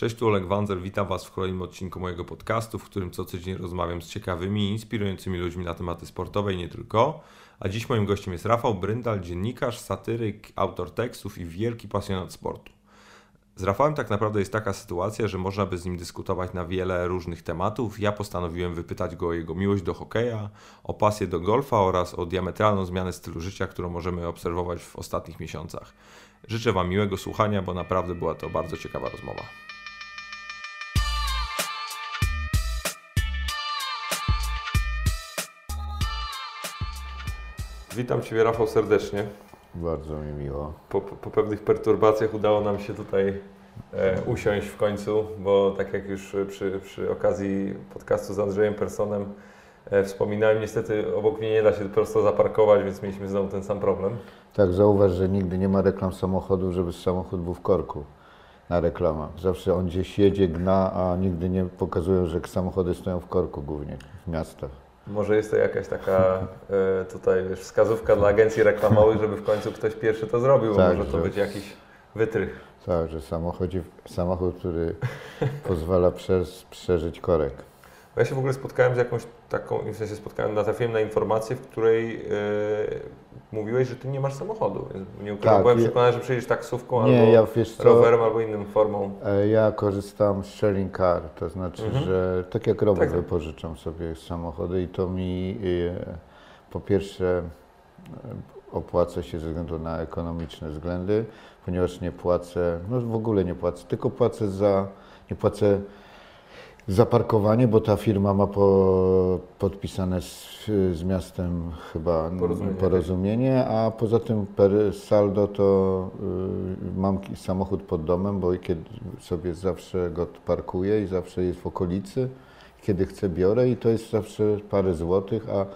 Cześć, tu Oleg Wanzer, witam Was w kolejnym odcinku mojego podcastu, w którym co tydzień rozmawiam z ciekawymi i inspirującymi ludźmi na tematy sportowe i nie tylko. A dziś moim gościem jest Rafał Bryndal, dziennikarz, satyryk, autor tekstów i wielki pasjonat sportu. Z Rafałem tak naprawdę jest taka sytuacja, że można by z nim dyskutować na wiele różnych tematów. Ja postanowiłem wypytać go o jego miłość do hokeja, o pasję do golfa oraz o diametralną zmianę stylu życia, którą możemy obserwować w ostatnich miesiącach. Życzę Wam miłego słuchania, bo naprawdę była to bardzo ciekawa rozmowa. Witam Ciebie, Rafał, serdecznie. Bardzo mi miło. Po, po, pewnych perturbacjach udało nam się tutaj e, usiąść w końcu, bo tak jak już przy, przy okazji podcastu z Andrzejem Personem e, wspominałem, niestety obok mnie nie da się prosto zaparkować, więc mieliśmy znowu ten sam problem. Tak, zauważ, że nigdy nie ma reklam samochodu, żeby samochód był w korku na reklamach. Zawsze on gdzieś jedzie, gna, a nigdy nie pokazują, że samochody stoją w korku głównie w miastach. Może jest to jakaś taka e, tutaj wiesz, wskazówka dla agencji reklamowych, żeby w końcu ktoś pierwszy to zrobił, Tak, może to że- być jakiś wytrych. Tak, że samochodzi, samochód, który pozwala przeżyć korek. Ja się w ogóle spotkałem z jakąś taką, w sensie spotkałem, natrafiłem na informację, w której e, mówiłeś, że ty nie masz samochodu. Nie ukrywam, Tak, byłem je- przekonany, że przyjedziesz taksówką Nie, albo ja wiesz co, rowerem, albo inną formą. e, ja korzystam z sharing car, to znaczy, Mhm. że tak jak rower Tak. wypożyczam sobie samochody i to mi e, po pierwsze opłaca się ze względu na ekonomiczne względy, ponieważ nie płacę, no w ogóle nie płacę, tylko płacę za, nie płacę za parkowanie, bo ta firma ma po, podpisane z, z miastem chyba Porozumienie. porozumienie, a poza tym per saldo to y, mam samochód pod domem, bo kiedy sobie zawsze go parkuję i zawsze jest w okolicy, kiedy chcę biorę i to jest zawsze parę złotych, a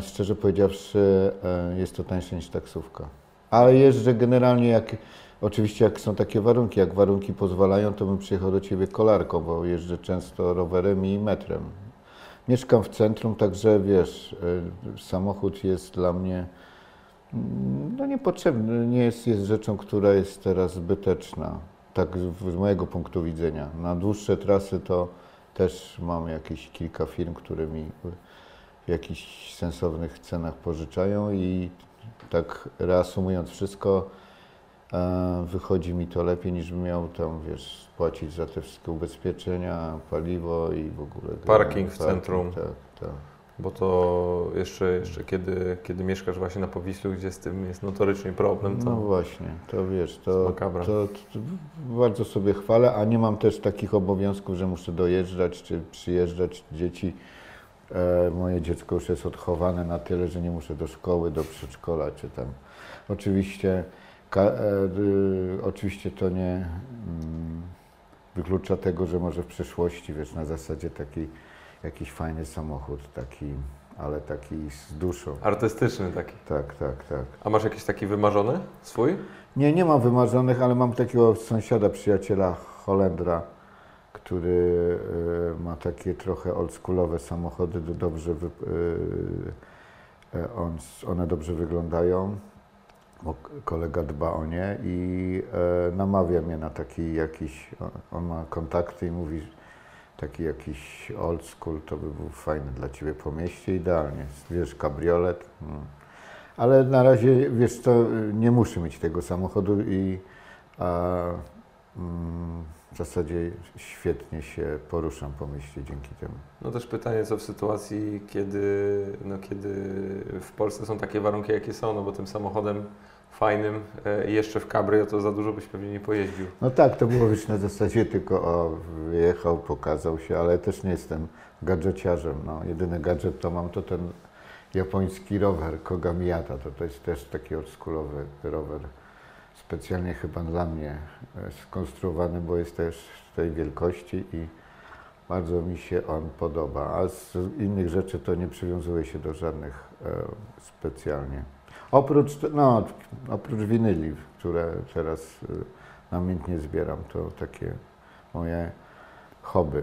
szczerze powiedziawszy e, jest to tańsze niż taksówka. Ale jeżdżę generalnie jak, oczywiście jak są takie warunki, jak warunki pozwalają, to bym przyjechał do Ciebie kolarką, bo jeżdżę często rowerem i metrem. Mieszkam w centrum, także wiesz, e, samochód jest dla mnie mm, no niepotrzebny, nie jest, jest rzeczą, która jest teraz zbyteczna, tak z, z mojego punktu widzenia. Na dłuższe trasy to też mam jakieś kilka firm, które mi w jakichś sensownych cenach pożyczają i tak reasumując wszystko, wychodzi mi to lepiej niż bym miał tam, wiesz, płacić za te wszystkie ubezpieczenia, paliwo i w ogóle. Parking w centrum. Tak, tak. Bo to jeszcze, jeszcze kiedy, kiedy mieszkasz właśnie na Powiślu, gdzie z tym jest notorycznie problem, to No właśnie, to wiesz, to, to, to bardzo sobie chwalę, a nie mam też takich obowiązków, że muszę dojeżdżać czy przyjeżdżać dzieci. E, moje dziecko już jest odchowane na tyle, że nie muszę do szkoły, do przedszkola czy tam. Oczywiście, oczywiście to nie mm, wyklucza tego, że może w przyszłości, wiesz, na zasadzie taki jakiś fajny samochód, taki, ale taki z duszą. artystyczny taki. Tak, tak, tak. A masz jakiś taki wymarzony swój? Nie, nie mam wymarzonych, ale mam takiego sąsiada, przyjaciela Holendra, który e, ma takie trochę oldschoolowe samochody, do- dobrze wy, e, e, on, one dobrze wyglądają, bo kolega dba o nie i e, namawia mnie na taki jakiś, on ma kontakty i mówi, taki jakiś old school to by był fajny dla Ciebie po mieście, idealnie, wiesz, kabriolet. Mm. Ale na razie, wiesz co, nie muszę mieć tego samochodu i a, mm, w zasadzie świetnie się poruszam po mieście dzięki temu. No też pytanie, co w sytuacji, kiedy, no kiedy w Polsce są takie warunki, jakie są, no bo tym samochodem fajnym e, jeszcze w cabrio to za dużo byś pewnie nie pojeździł. No tak, to było już na zasadzie tylko o, wyjechał, pokazał się, ale też nie jestem gadżeciarzem. No. Jedyny gadżet to mam to ten japoński rower Koga Miyata. To, to jest też taki oldschoolowy rower. Specjalnie chyba dla mnie e, skonstruowany, bo jest też tej wielkości i bardzo mi się on podoba. A z innych rzeczy to nie przywiązuje się do żadnych e, specjalnie. Oprócz, no, oprócz winyli, które teraz e, namiętnie zbieram, to takie moje hobby.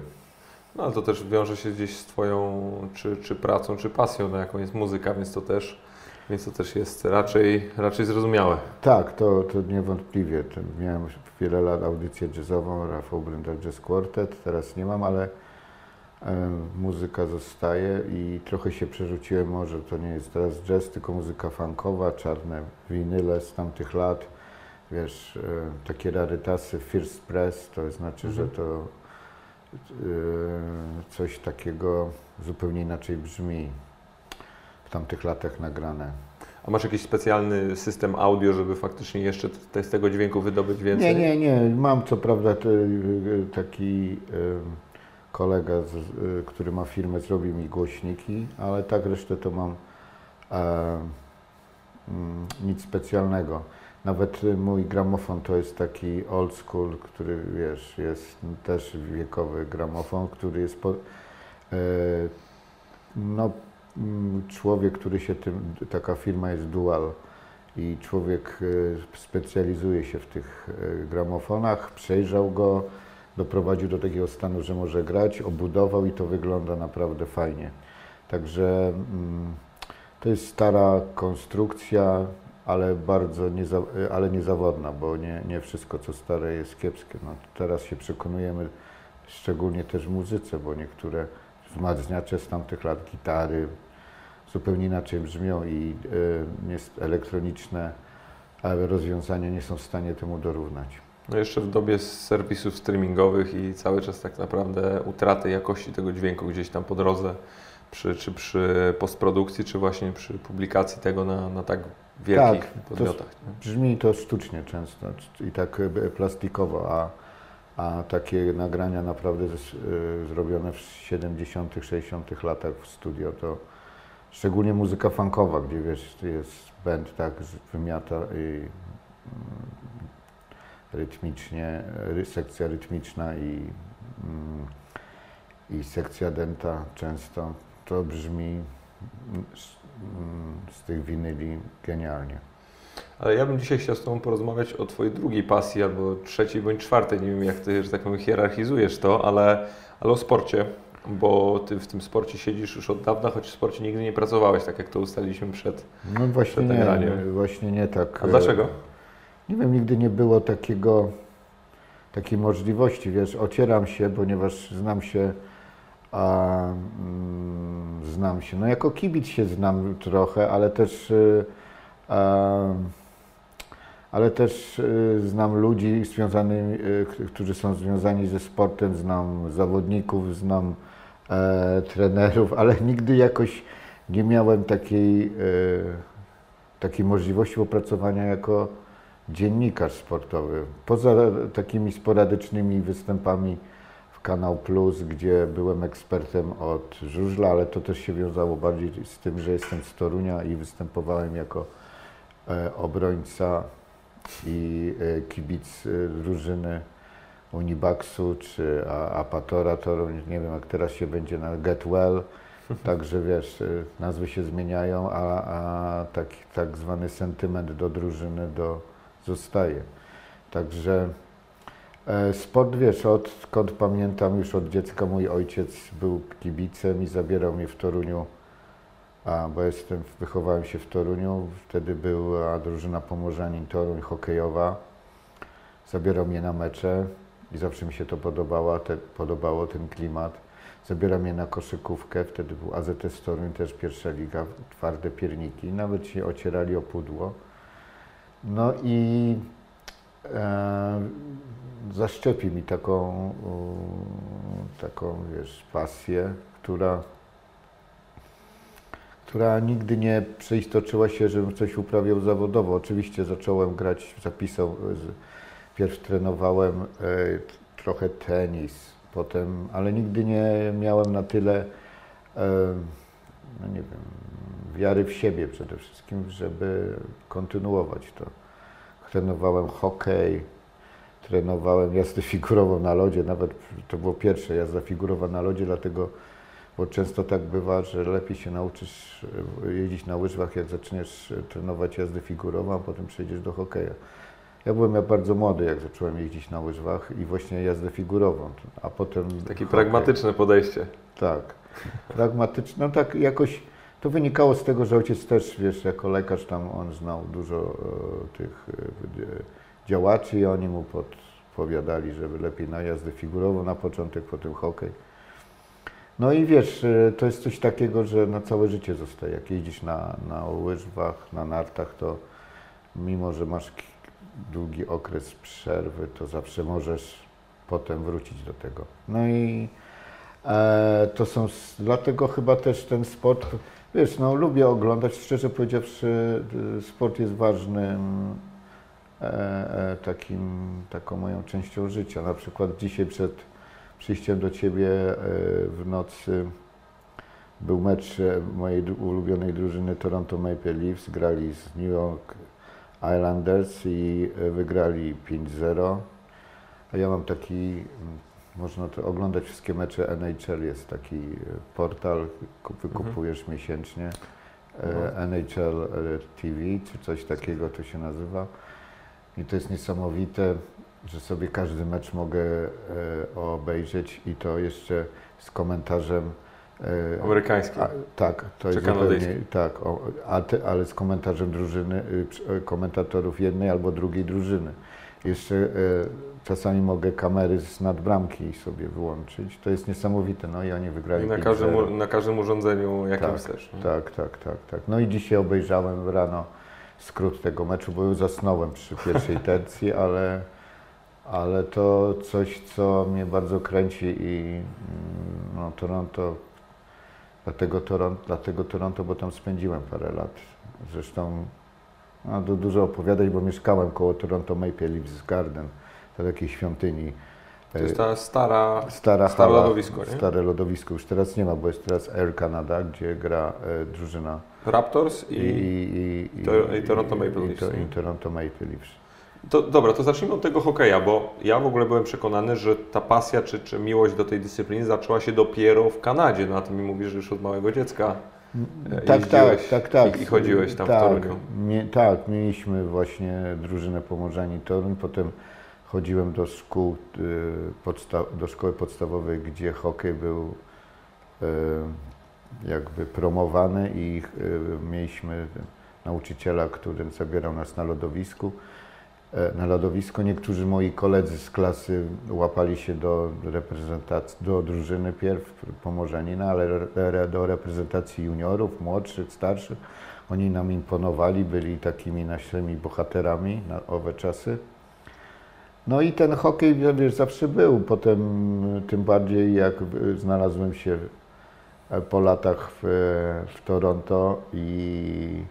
No ale to też wiąże się gdzieś z Twoją czy, czy pracą, czy pasją, no, jaką jest muzyka, więc to też Więc to też jest raczej, raczej zrozumiałe. Tak, to, to niewątpliwie. Miałem wiele lat audycję jazzową, Rafał Bryndal Jazz Quartet, teraz nie mam, ale muzyka zostaje i trochę się przerzuciłem, może to nie jest teraz jazz, tylko muzyka funkowa, czarne winyle z tamtych lat, wiesz, e, takie rarytasy, First Press, to znaczy, że Mhm. to e, coś takiego zupełnie inaczej brzmi w tamtych latach nagrane. A masz jakiś specjalny system audio, żeby faktycznie jeszcze z tego dźwięku wydobyć więcej? Nie, nie, nie. Mam co prawda taki kolega, z, y, który ma firmę, zrobił mi głośniki, ale tak resztę to mam e, mm, nic specjalnego. Nawet mój gramofon to jest taki old school, który wiesz, jest też wiekowy gramofon, który jest po, e, no, mm, człowiek, który się tym, taka firma jest dual i człowiek e, specjalizuje się w tych e, gramofonach, przejrzał go, doprowadził do takiego stanu, że może grać, obudował i to wygląda naprawdę fajnie. Także mm, to jest stara konstrukcja, ale bardzo nieza, ale niezawodna, bo nie, nie wszystko co stare jest kiepskie. No, teraz się przekonujemy, szczególnie też w muzyce, bo niektóre wzmacniacze z tamtych lat, gitary, zupełnie inaczej brzmią i y, elektroniczne rozwiązania nie są w stanie temu dorównać. No jeszcze w dobie serwisów streamingowych i cały czas tak naprawdę utraty jakości tego dźwięku gdzieś tam po drodze, przy, czy przy postprodukcji, czy właśnie przy publikacji tego na, na tak wielkich Tak, to podmiotach. nie? Brzmi to sztucznie często i tak y, plastikowo, a, a takie nagrania naprawdę y, zrobione w 70., 60. latach w studio to szczególnie muzyka funkowa, gdzie wiesz, jest band tak z- wymiata i mm, rytmicznie, ry, sekcja rytmiczna i, mm, i sekcja denta często, to brzmi mm, z, mm, z tych winyli genialnie. Ale ja bym dzisiaj chciał z Tobą porozmawiać o Twojej drugiej pasji, albo trzeciej bądź czwartej. Nie wiem, jak Ty, że tak powiem, hierarchizujesz to, ale, ale o sporcie, bo Ty w tym sporcie siedzisz już od dawna, choć w sporcie nigdy nie pracowałeś, tak jak to ustaliliśmy przed. No właśnie Przed nie, właśnie nie tak. A dlaczego? Nie wiem, nigdy nie było takiego, takiej możliwości, wiesz, ocieram się, ponieważ znam się, a, mm, znam się, no jako kibic się znam trochę, ale też, y, a, ale też y, znam ludzi związanych, y, którzy są związani ze sportem, znam zawodników, znam e, trenerów, ale nigdy jakoś nie miałem takiej, e, takiej możliwości opracowania jako dziennikarz sportowy. Poza takimi sporadycznymi występami w Kanał Plus, gdzie byłem ekspertem od żużla, ale to też się wiązało bardziej z tym, że jestem z Torunia i występowałem jako e, obrońca i e, kibic e, drużyny Unibaxu czy Apatora Toruń, nie wiem jak teraz się będzie na Get Well, także wiesz, nazwy się zmieniają, a, a tak zwany sentyment do drużyny do, zostaje. Także e, sport, wiesz, odkąd pamiętam już od dziecka mój ojciec był kibicem i zabierał mnie w Toruniu, a, bo jestem, wychowałem się w Toruniu, wtedy była drużyna Pomorzanin Toruń hokejowa. Zabierał mnie na mecze i zawsze mi się to podobało, te, podobało ten klimat. Zabierał mnie na koszykówkę, wtedy był AZS Toruń, też pierwsza liga, twarde pierniki, nawet się ocierali o pudło. No i e, zaszczepi mi taką, taką wiesz, pasję, która, która nigdy nie przeistoczyła się, żebym coś uprawiał zawodowo. Oczywiście zacząłem grać, zapisał, pierw trenowałem e, trochę tenis, potem, ale nigdy nie miałem na tyle, e, no nie wiem, wiary w siebie przede wszystkim, żeby kontynuować to. Trenowałem hokej, trenowałem jazdę figurową na lodzie, nawet to było pierwsze jazda figurowa na lodzie, dlatego, bo często tak bywa, że lepiej się nauczysz e, jeździć na łyżwach, jak zaczniesz e, trenować jazdę figurową, a potem przejdziesz do hokeja. Ja byłem ja bardzo młody, jak zacząłem jeździć na łyżwach i właśnie jazdę figurową, a potem Takie hokej. pragmatyczne podejście. Tak, pragmatyczne. No tak jakoś To wynikało z tego, że ojciec też, wiesz, jako lekarz tam on znał dużo e, tych e, działaczy i oni mu podpowiadali, żeby lepiej na jazdę figurową na początek, potem hokej. No i wiesz, e, to jest coś takiego, że na całe życie zostaje. Jak jeździsz na, na łyżwach, na nartach, to mimo, że masz długi okres przerwy, to zawsze możesz potem wrócić do tego. No i to są, dlatego chyba też ten sport, wiesz, no lubię oglądać, szczerze powiedziawszy, y, sport jest ważnym e, e, takim, taką moją częścią życia. Na przykład dzisiaj przed przyjściem do Ciebie e, w nocy był mecz e, mojej ulubionej drużyny Toronto Maple Leafs, grali z New York Islanders i e, wygrali 5-0. A ja mam taki, można to oglądać wszystkie mecze NHL, jest taki e, portal, kup- wykupujesz miesięcznie. e, NHL e, TV, czy coś takiego to się nazywa. I to jest niesamowite, że sobie każdy mecz mogę obejrzeć i to jeszcze z komentarzem. e, Amerykański. a, tak, to jest zupełnie, tak, o, a te, ale z komentarzem drużyny, komentatorów jednej albo drugiej drużyny. Jeszcze e, czasami mogę kamery z nadbramki sobie wyłączyć. To jest niesamowite. No i oni wygrali I na 5-0. każdym, na każdym urządzeniu jakim Tak, chcesz. nie? Tak, tak, tak, tak. No i dzisiaj obejrzałem rano skrót tego meczu, bo już zasnąłem przy pierwszej tercji, ale, ale to coś, co mnie bardzo kręci i mm, no, Toronto, dlatego Toronto, dlatego Toronto, bo tam spędziłem parę lat. Zresztą no, du- dużo opowiadać, bo mieszkałem koło Toronto Maple Leafs Garden, to takiej świątyni. To jest ta stara, Stara stare hala, lodowisko, nie? Stare lodowisko już teraz nie ma, bo jest teraz Air Canada, gdzie gra e, drużyna Raptors i, i... i, to- i Toronto Maple i, Leafs, to, i Toronto Maple Leafs. To, dobra, to zacznijmy od tego hokeja, bo ja w ogóle byłem przekonany, że ta pasja czy, czy miłość do tej dyscypliny zaczęła się dopiero w Kanadzie. No a ty mi mówisz, że już od małego dziecka Tak, tak, tak, tak. I, chodziłeś tam tak, w Toruniu. Mie, tak, mieliśmy właśnie drużynę Pomorzani Toruń, potem chodziłem do szkół, y, do szkoły podstawowej, gdzie hokej był y, jakby promowany i y, mieliśmy nauczyciela, który zabierał nas na lodowisku. E, Na lodowisko niektórzy moi koledzy z klasy łapali się do reprezentacji, do drużyny pierw Pomorzenina, ale re, do reprezentacji juniorów, młodszych, starszych. Oni nam imponowali, byli takimi naszymi bohaterami na owe czasy. No i ten hokej, wiesz, zawsze był. Potem tym bardziej jak znalazłem się po latach w, w Toronto i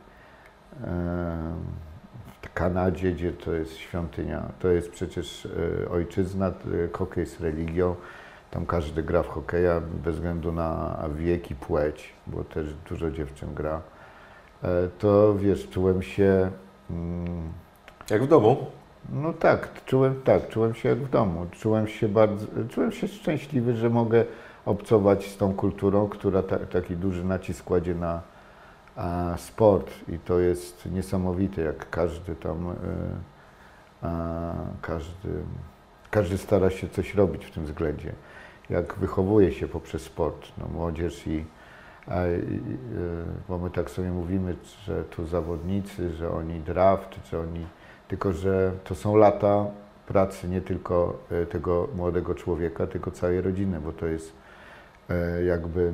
w Kanadzie, gdzie to jest świątynia, to jest przecież e, ojczyzna, e, hokej jest religią. Tam każdy gra w hokeja bez względu na wiek i płeć, bo też dużo dziewczyn gra. E, To wiesz, czułem się. mm, Jak w domu? no tak, czułem tak, czułem się jak w domu. Czułem się bardzo, czułem się szczęśliwy, że mogę obcować z tą kulturą, która ta, taki duży nacisk kładzie na a, sport i to jest niesamowite, jak każdy tam, a, każdy, każdy stara się coś robić w tym względzie. Jak wychowuje się poprzez sport, no, młodzież i, a, i, y, bo my tak sobie mówimy, że tu zawodnicy, że oni draft, że oni tylko, że to są lata pracy nie tylko e, tego młodego człowieka, tylko całej rodziny, bo to jest e, jakby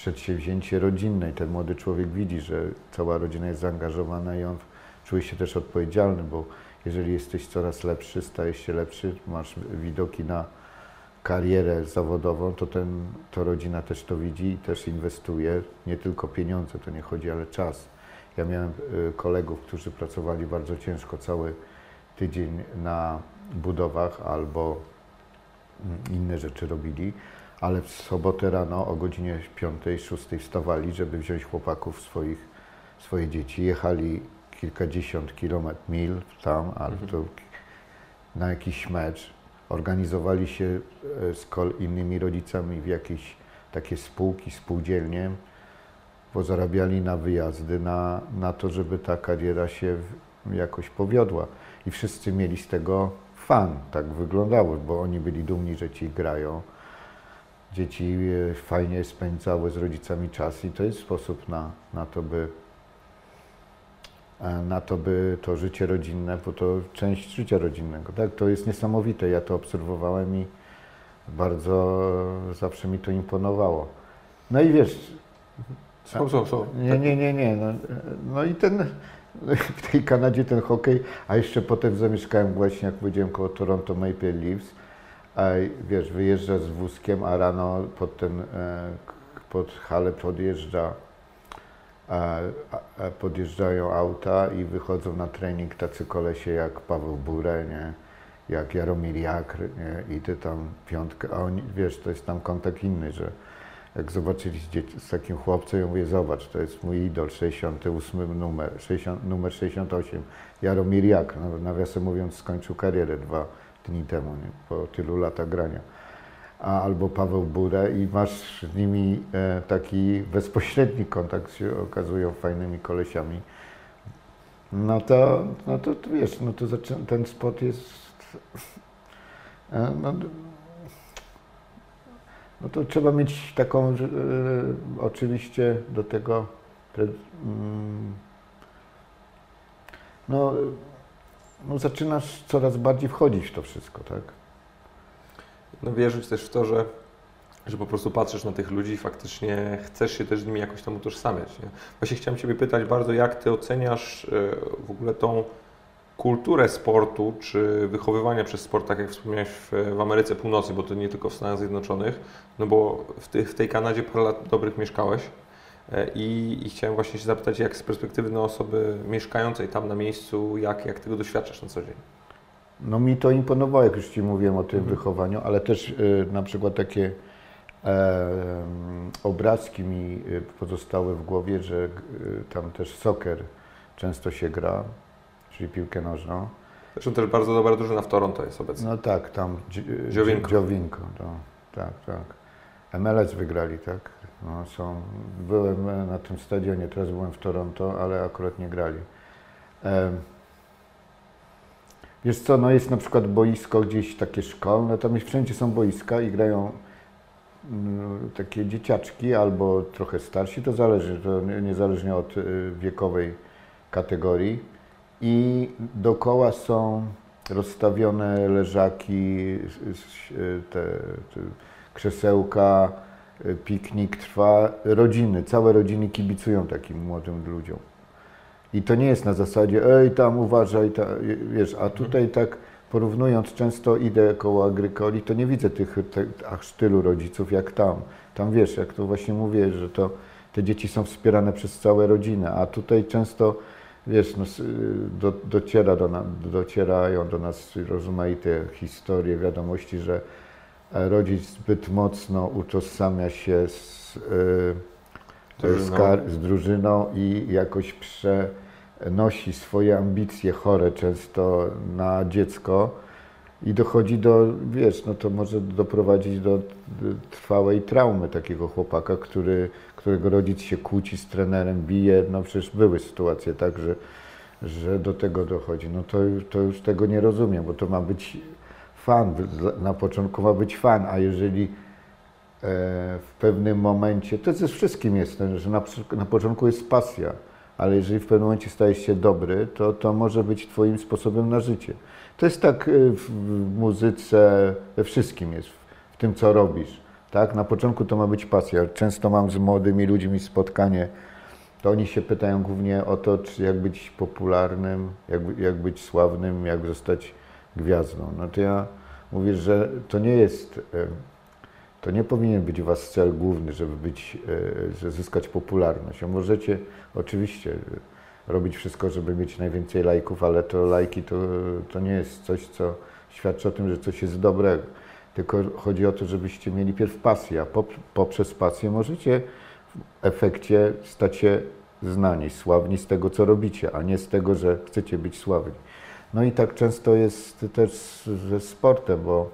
przedsięwzięcie rodzinne. I ten młody człowiek widzi, że cała rodzina jest zaangażowana i on czuje się też odpowiedzialny, bo jeżeli jesteś coraz lepszy, stajesz się lepszy, masz widoki na karierę zawodową, to, ten, to rodzina też to widzi i też inwestuje, nie tylko pieniądze, to nie chodzi, ale czas. Ja miałem y, kolegów, którzy pracowali bardzo ciężko cały tydzień na budowach albo mm, inne rzeczy robili, ale w sobotę rano o godzinie 5-6 wstawali, żeby wziąć chłopaków swoich, swoje dzieci. Jechali kilkadziesiąt kilometrów, mil tam, albo to na jakiś mecz. Organizowali się e, z innymi rodzicami w jakieś takie spółki, spółdzielnie, bo zarabiali na wyjazdy, na, na to, żeby ta kariera się jakoś powiodła. I wszyscy mieli z tego fan, tak wyglądało, bo oni byli dumni, że ci grają. Dzieci e, fajnie spędzały z rodzicami czas i to jest sposób na, na to, by e, na to, by to życie rodzinne, bo to część życia rodzinnego, tak? To jest niesamowite, ja to obserwowałem i bardzo zawsze mi to imponowało. No i wiesz... Są, są, są. Nie, nie, nie, nie. No, no i ten, w tej Kanadzie ten hokej, a jeszcze potem zamieszkałem właśnie, jak powiedziałem, koło Toronto Maple Leafs, a wiesz, wyjeżdża z wózkiem, a rano pod ten, e, pod halę podjeżdża, podjeżdżają auta i wychodzą na trening tacy kolesie jak Paweł Burę, nie? jak Jaromir Jakr nie? i ty tam piątkę, a oni, wiesz, to jest tam kontakt inny, że jak zobaczyli z, z takim chłopcem, ja mówię, zobacz, to jest mój idol, 68 numer, 60, numer 68, Jaromir Jakr, nawiasem mówiąc, skończył karierę dwa dni temu, nie? po tylu latach grania. A, albo Paweł Burę i masz z nimi e, taki bezpośredni kontakt, się okazują fajnymi kolesiami. No to, no to, wiesz, no to ten spot jest e, no, no to trzeba mieć taką, e, oczywiście do tego, mm, no, no zaczynasz coraz bardziej wchodzić w to wszystko, tak? No wierzyć też w to, że, że po prostu patrzysz na tych ludzi i faktycznie chcesz się też z nimi jakoś tam utożsamiać. Nie? Właśnie chciałem Ciebie pytać bardzo, jak Ty oceniasz e, w ogóle tą kulturę sportu, czy wychowywania przez sport, tak jak wspomniałeś w, w, Ameryce Północnej, bo to nie tylko w Stanach Zjednoczonych, no bo w, ty, w tej Kanadzie parę lat dobrych mieszkałeś i, i, chciałem właśnie się zapytać, jak z perspektywy no, osoby mieszkającej tam na miejscu, jak, jak tego doświadczasz na co dzień? No mi to imponowało, jak już Ci mówiłem o tym mhm. wychowaniu, ale też y, na przykład takie e, obrazki mi y, pozostały w głowie, że y, tam też soccer często się gra, czyli piłkę nożną. Zresztą też bardzo dobra drużyna w Toronto jest obecnie. No tak, tam Dziowinko. Dziowinko to, tak, tak. MLS wygrali, tak? No, są, byłem na tym stadionie, teraz byłem w Toronto, ale akurat nie grali. E, wiesz co, no jest na przykład boisko gdzieś takie szkolne, tam wszędzie są boiska i grają mm, takie dzieciaczki albo trochę starsi, to zależy, to niezależnie od y, wiekowej kategorii i dookoła są rozstawione leżaki, te, te krzesełka, piknik trwa, rodziny, całe rodziny kibicują takim młodym ludziom. I to nie jest na zasadzie, ej tam uważaj, ta, wiesz, a tutaj tak porównując, często idę koło Agrykoli, to nie widzę tych te, aż tylu rodziców jak tam. Tam wiesz, jak to właśnie mówię, że to te dzieci są wspierane przez całe rodziny, a tutaj często wiesz, no, do, dociera do na, docierają do nas rozmaite historie, wiadomości, że rodzic zbyt mocno utożsamia się z, yy, z, z drużyną i jakoś przenosi swoje ambicje chore często na dziecko. I dochodzi do, wiesz, no to może doprowadzić do trwałej traumy takiego chłopaka, który, którego rodzic się kłóci z trenerem, bije, no przecież były sytuacje tak, że, że do tego dochodzi. No to, to już tego nie rozumiem, bo to ma być fan, na początku ma być fan, a jeżeli e, w pewnym momencie, to ze wszystkim jest, że na, na początku jest pasja, ale jeżeli w pewnym momencie stajesz się dobry, to to może być Twoim sposobem na życie. To jest tak y, w muzyce, we wszystkim jest, w tym co robisz. Tak? Na początku to ma być pasja. Często mam z młodymi ludźmi spotkanie, to oni się pytają głównie o to, czy jak być popularnym, jak, jak być sławnym, jak zostać gwiazdą. No to ja mówię, że to nie jest, y, to nie powinien być was cel główny, żeby być, żeby zyskać popularność. Możecie oczywiście robić wszystko, żeby mieć najwięcej lajków, ale to lajki to, to nie jest coś, co świadczy o tym, że coś jest dobrego. Tylko chodzi o to, żebyście mieli pierw pasję, a poprzez pasję możecie w efekcie stać się znani, sławni z tego, co robicie, a nie z tego, że chcecie być sławni. No i tak często jest też ze sportem, bo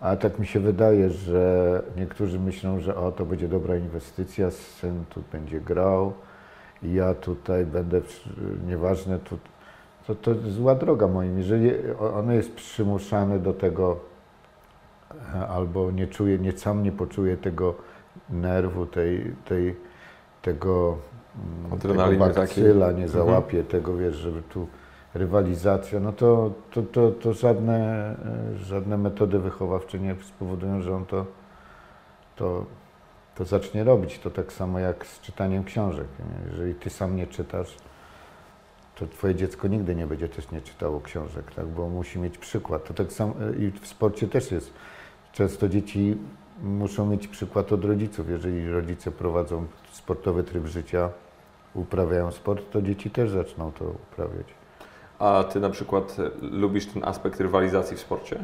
a tak mi się wydaje, że niektórzy myślą, że o, to będzie dobra inwestycja, syn tu będzie grał, i ja tutaj będę, nieważne, to, to, to zła droga moim. Jeżeli ono jest przymuszane do tego albo nie czuje, nie sam nie poczuje tego nerwu, tej, tej, tego, mm, tego bakcyla, nie Mhm. załapie tego, wiesz, żeby tu rywalizacja, no to, to, to, to żadne, e, żadne metody wychowawcze nie spowodują, że on to, to, to zacznie robić. To tak samo jak z czytaniem książek. Jeżeli ty sam nie czytasz, to twoje dziecko nigdy nie będzie też nie czytało książek, tak? bo musi mieć przykład. To tak samo e, i w sporcie też jest. Często dzieci muszą mieć przykład od rodziców. Jeżeli rodzice prowadzą sportowy tryb życia, uprawiają sport, to dzieci też zaczną to uprawiać. A ty na przykład e, lubisz ten aspekt rywalizacji w sporcie?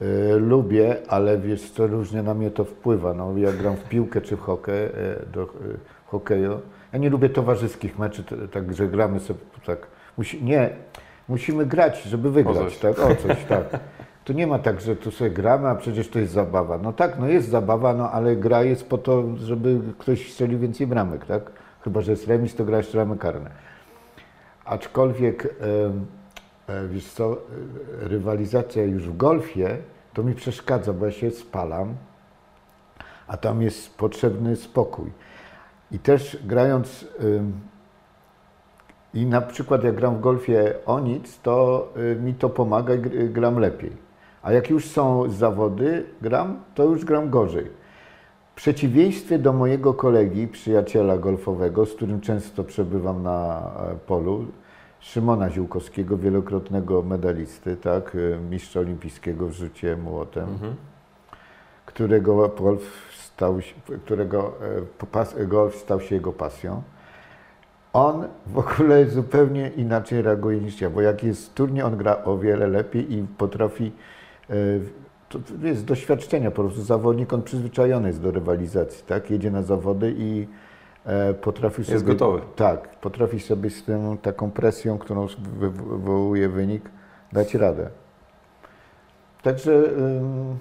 E, Lubię, ale wiesz co, różnie na mnie to wpływa. No, ja gram w piłkę czy w hokej, do e, hokeju. Ja nie lubię towarzyskich meczy, tak, że gramy sobie tak. Musi, nie, musimy grać, żeby wygrać, coś. tak? O coś, tak. Tu nie ma tak, że tu sobie gramy, a przecież to jest zabawa. No tak, no jest zabawa, no ale gra jest po to, żeby ktoś strzelił więcej bramek, tak? Chyba, że jest remis, to gra jeszcze ramy karne. Aczkolwiek, e, wiesz co, rywalizacja już w golfie, to mi przeszkadza, bo ja się spalam, a tam jest potrzebny spokój. I też grając, i na przykład jak gram w golfie o nic, to y, mi to pomaga i gr- gram lepiej. A jak już są zawody, gram, to już gram gorzej. W przeciwieństwie do mojego kolegi, przyjaciela golfowego, z którym często przebywam na e, polu, Szymona Ziółkowskiego, wielokrotnego medalisty, tak, y, mistrza olimpijskiego w rzucie młotem, którego golf stał się, którego e, golf stał się jego pasją. On w ogóle zupełnie inaczej reaguje niż ja, bo jak jest turniej, on gra o wiele lepiej i potrafi, e, to jest doświadczenia po prostu zawodnik, on przyzwyczajony jest do rywalizacji, tak? Jedzie na zawody i e, potrafi sobie... gotowy. Tak, potrafi sobie z tą taką presją, którą wy- wywołuje wynik, dać radę. Także, ym,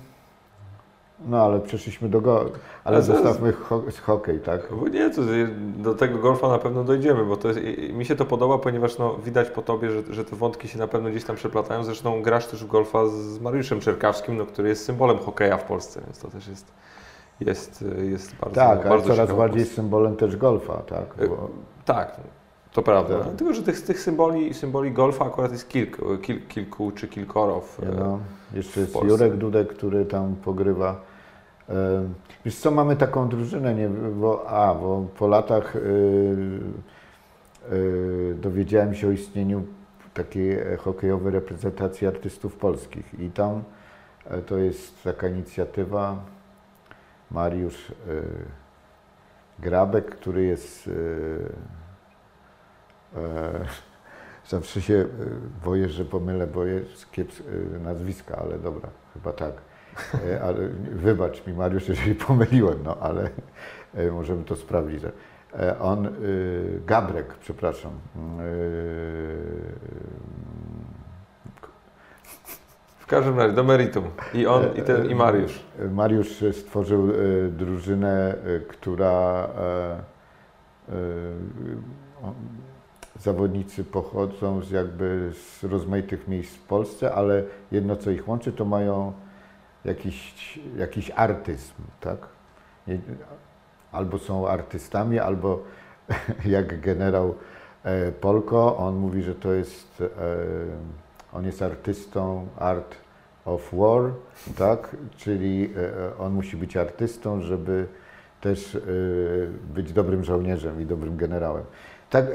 no ale przeszliśmy do go, ale zostawmy ho, hokej, tak? Nie, to do tego golfa na pewno dojdziemy, bo to jest, mi się to podoba, ponieważ no, widać po tobie, że, że te wątki się na pewno gdzieś tam przeplatają. Zresztą grasz też w golfa z Mariuszem Czerkawskim, no, który jest symbolem hokeja w Polsce, więc to też jest, jest, jest bardzo Tak, ale bardzo coraz ciekawa bardziej symbolem też golfa, tak? Y, Bo, Tak, to prawda. Tak. Tylko, że tych, tych symboli, symboli golfa akurat jest kilku, kil, kilku czy kilkoro. W, no, jeszcze jest Polsce. Jurek Dudek, który tam pogrywa. Ym, Wiesz co, mamy taką drużynę, nie, bo, a, bo po latach yy, yy, dowiedziałem się o istnieniu takiej e, hokejowej reprezentacji artystów polskich i tam e, to jest taka inicjatywa Mariusz yy, Grabek, który jest e, Zawsze się y, boję, że pomylę, bo jest kieps y, nazwiska, ale dobra, chyba tak. E, Ale wybacz mi Mariusz, jeżeli pomyliłem, no ale e, możemy to sprawdzić. E, On, Gabrek, przepraszam. w każdym razie, do meritum. I on, i, ten, i Mariusz. Mariusz stworzył drużynę, która e, zawodnicy pochodzą z jakby z rozmaitych miejsc w Polsce, ale jedno co ich łączy, to mają jakiś, jakiś artyzm, tak? Albo są artystami, albo jak generał e, Polko, on mówi, że to jest, e, on jest artystą art of war, tak? Czyli e, on musi być artystą, żeby też być dobrym żołnierzem i dobrym generałem. Tak, e,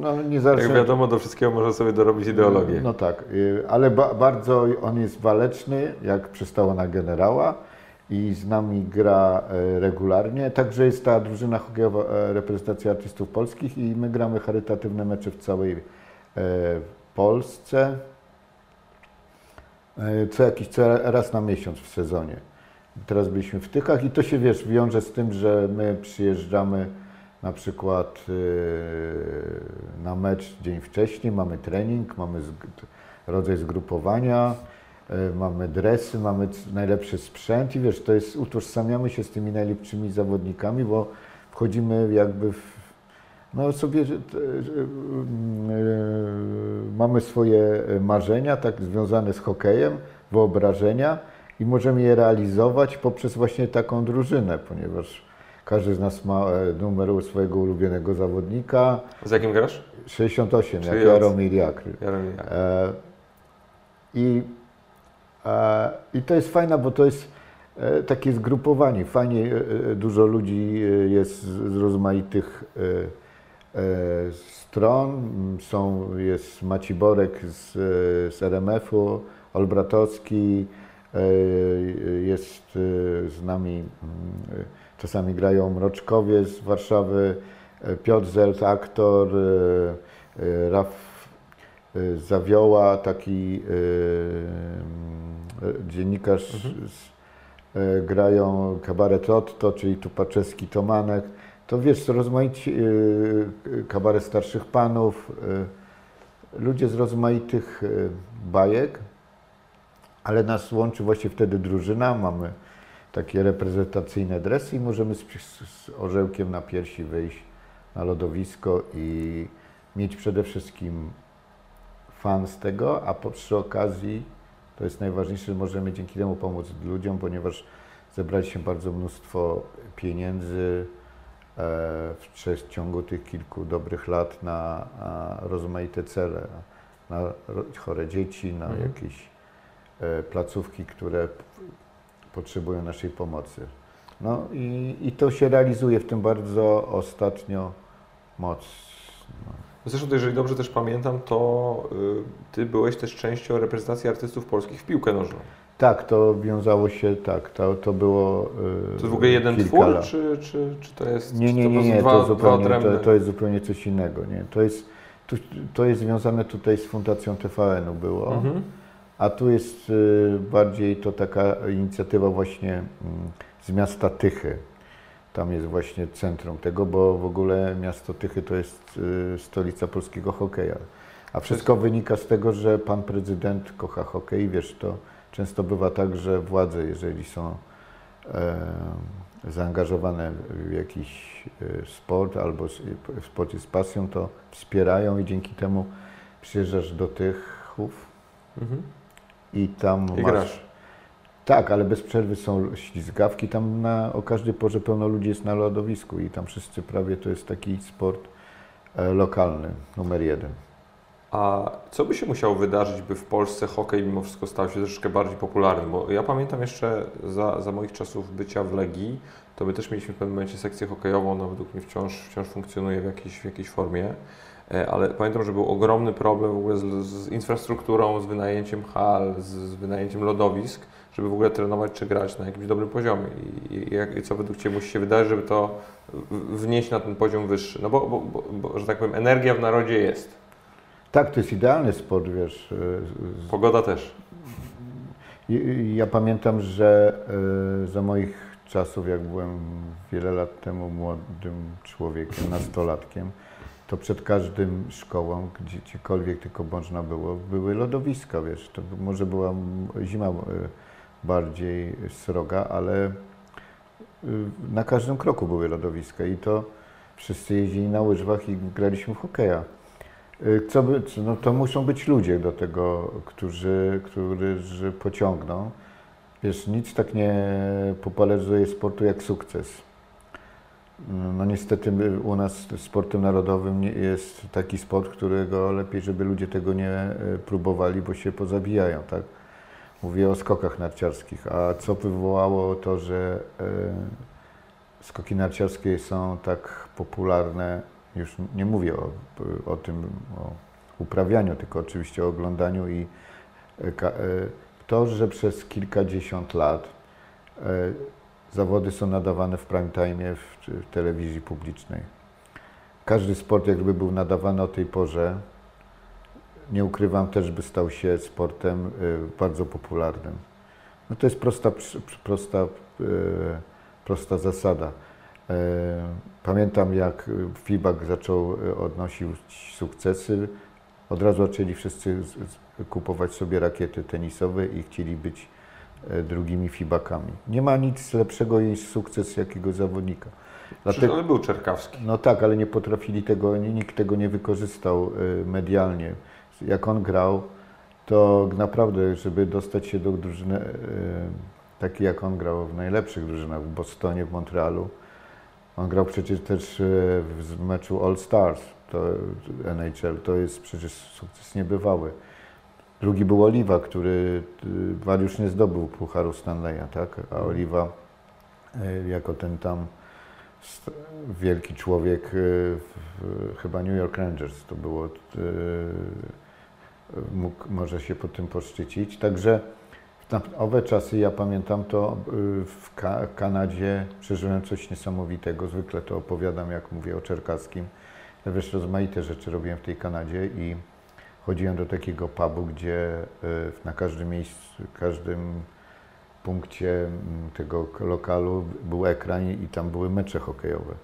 no nie zawsze... Jak wiadomo, do wszystkiego można sobie dorobić ideologię. No tak, y, ale ba bardzo on jest waleczny, jak przystało na generała i z nami gra e, regularnie. Także jest ta drużyna hokejowa reprezentacja artystów polskich i my gramy charytatywne mecze w całej Polsce. Co jakiś co raz na miesiąc w sezonie. Teraz byliśmy w Tychach i to się wiesz, wiąże z tym, że my przyjeżdżamy na przykład yy, na mecz dzień wcześniej, mamy trening, mamy rodzaj zgrupowania, yy, mamy dresy, mamy najlepszy sprzęt i wiesz, to jest, utożsamiamy się z tymi najlepszymi zawodnikami, bo wchodzimy jakby w, no sobie, yy, mamy swoje marzenia, tak związane z hokejem, wyobrażenia i możemy je realizować poprzez właśnie taką drużynę, ponieważ każdy z nas ma e, numer swojego ulubionego zawodnika. Z jakim grasz? 68, Czyli jak Jaromir Jakry. Jaromir. E, I, e, I to jest fajne, bo to jest e, takie zgrupowanie. Fajnie dużo ludzi jest z rozmaitych stron. Są, jest Maci Borek z, z RMF-u, Olbratowski, jest z nami, mm, czasami grają Mroczkowie z Warszawy, e, Piotr Zelt, aktor, e, e, Raf Zawioła, taki dziennikarz, y, grają kabaret Otto, czyli Tupaczewski Tomanek. To wiesz, rozmaici kabaret starszych panów, ludzie z rozmaitych bajek, ale nas łączy właśnie wtedy drużyna, mamy takie reprezentacyjne dresy i możemy z, z, orzełkiem na piersi wyjść na lodowisko i mieć przede wszystkim fan z tego, a po, przy okazji to jest najważniejsze, że możemy dzięki temu pomóc ludziom, ponieważ zebraliśmy bardzo mnóstwo pieniędzy e, w przeciągu tych kilku dobrych lat na, rozmaite cele, na chore dzieci, na Mhm. jakieś e, placówki, które potrzebują naszej pomocy. No i, i to się realizuje w tym bardzo ostatnio mocno. Zresztą, to jeżeli dobrze też pamiętam, to y, ty byłeś też częścią reprezentacji artystów polskich w piłkę nożną. Tak, to wiązało się, tak, to, to było. To y, jest w ogóle jeden twór, lat. czy, czy, czy to jest Nie, nie, to nie, nie, to, dwa, dwa zupełnie, to, to jest zupełnie coś innego. Nie? To, jest, to, to jest związane tutaj z Fundacją TVN-u było, Mhm. A tu jest y, bardziej to taka inicjatywa właśnie mm, z miasta Tychy. Tam jest właśnie centrum tego, bo w ogóle miasto Tychy to jest y, stolica polskiego hokeja. A wszystko wynika z tego, że pan prezydent kocha hokej. Wiesz, to często bywa tak, że władze, jeżeli są e, zaangażowane w jakiś e, sport albo w sporcie z pasją, to wspierają i dzięki temu przyjeżdżasz do Tychów Mhm. I tam I masz... grasz. Tak, ale bez przerwy są ślizgawki. Tam na, o każdej porze pełno ludzi jest na lodowisku i tam wszyscy prawie to jest taki sport e, lokalny, numer jeden. A co by się musiało wydarzyć, by w Polsce hokej mimo wszystko stał się troszeczkę bardziej popularny? Bo ja pamiętam jeszcze za, za moich czasów bycia w Legii, to my też mieliśmy w pewnym momencie sekcję hokejową, ona według mnie wciąż, wciąż funkcjonuje w jakiejś, w jakiejś formie. E, Ale pamiętam, że był ogromny problem w ogóle z, z infrastrukturą, z wynajęciem hal, z, z wynajęciem lodowisk, żeby w ogóle trenować czy grać na jakimś dobrym poziomie. I, i, jak, i co według Ciebie musi się wydarzyć, żeby to wnieść na ten poziom wyższy? No bo, bo, bo, bo że tak powiem, energia w narodzie jest. Tak, to jest idealny sport, wiesz. e, Pogoda też. Ja pamiętam, że e, za moich czasów, jak byłem wiele lat temu młodym człowiekiem, nastolatkiem, to przed każdym szkołą, gdzie gdziekolwiek tylko można było, były lodowiska, wiesz. To może była zima e, bardziej sroga, ale e, na każdym kroku były lodowiska i to wszyscy jeździli na łyżwach i graliśmy w hokeja. Y, Co by, no to muszą być ludzie do tego, którzy, którzy pociągną. Wiesz, nic tak nie popularyzuje sportu jak sukces. No niestety my- u nas sportem narodowym jest taki sport, którego lepiej, żeby ludzie tego nie y, próbowali, bo się pozabijają, tak? Mówię o skokach narciarskich. A co wywołało to, że y, skoki narciarskie są tak popularne, już nie mówię o, o tym, o uprawianiu, tylko oczywiście o oglądaniu i e, e, to, że przez kilkadziesiąt lat e, zawody są nadawane w prime time w, w telewizji publicznej. Każdy sport jakby był nadawany o tej porze, nie ukrywam też, by stał się sportem e, bardzo popularnym. No to jest prosta, prosta, e, prosta zasada. E, Pamiętam, jak FIBAK zaczął odnosić sukcesy, od razu zaczęli wszyscy kupować sobie rakiety tenisowe i chcieli być drugimi FIBAKami. Nie ma nic lepszego niż sukces jakiegoś zawodnika. Dlatego, ale był Czerkawski. no tak, ale nie potrafili tego, nikt tego nie wykorzystał e, medialnie. Jak on grał, to naprawdę, żeby dostać się do drużyny e, takiej jak on grał w najlepszych drużynach, w Bostonie, w Montrealu. On grał przecież też e, w meczu All Stars, to NHL, to jest przecież sukces niebywały. Drugi był Oliwa, który Mariusz nie zdobył Pucharu Stanleya, tak? A Oliwa e, jako ten tam wielki człowiek e, w, chyba New York Rangers to było, mógł, może się po tym poszczycić. Także na owe czasy, ja pamiętam to y, w Ka- Kanadzie przeżyłem coś niesamowitego. Zwykle to opowiadam, jak mówię o Czerkaskim. Ja wiesz, rozmaite rzeczy robiłem w tej Kanadzie i chodziłem do takiego pubu, gdzie y, na każdym miejscu, każdym punkcie mm, tego lokalu był ekran i tam były mecze hokejowe.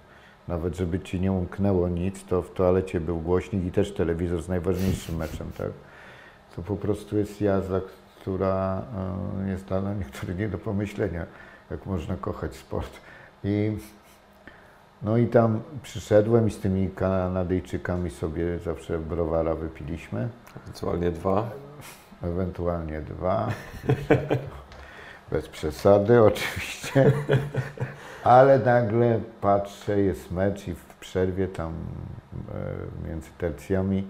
Nawet żeby ci nie umknęło nic, to w toalecie był głośnik i też telewizor z najważniejszym meczem, tak? To po prostu jest jazda, która e, jest dla niektórych nie do pomyślenia, jak można kochać sport. I, no i tam przyszedłem i z tymi Kanadyjczykami sobie zawsze browara wypiliśmy, Ewentualnie dwa. ewentualnie dwa. Bez przesady oczywiście. Ale nagle patrzę, jest mecz i w przerwie tam e, między tercjami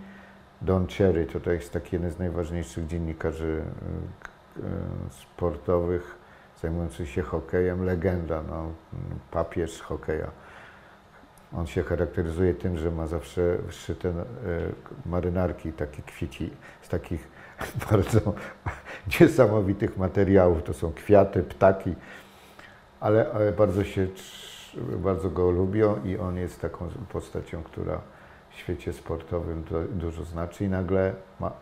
Don Cherry, to, to jest taki jeden z najważniejszych dziennikarzy e, e, sportowych zajmujących się hokejem, legenda, no, papież hokeja. On się charakteryzuje tym, że ma zawsze wszyte e, marynarki, takie kwici, z takich bardzo niesamowitych materiałów. To są kwiaty, ptaki, ale e, bardzo się, bardzo go lubią i on jest taką postacią, która w świecie sportowym du- dużo znaczy i nagle ma,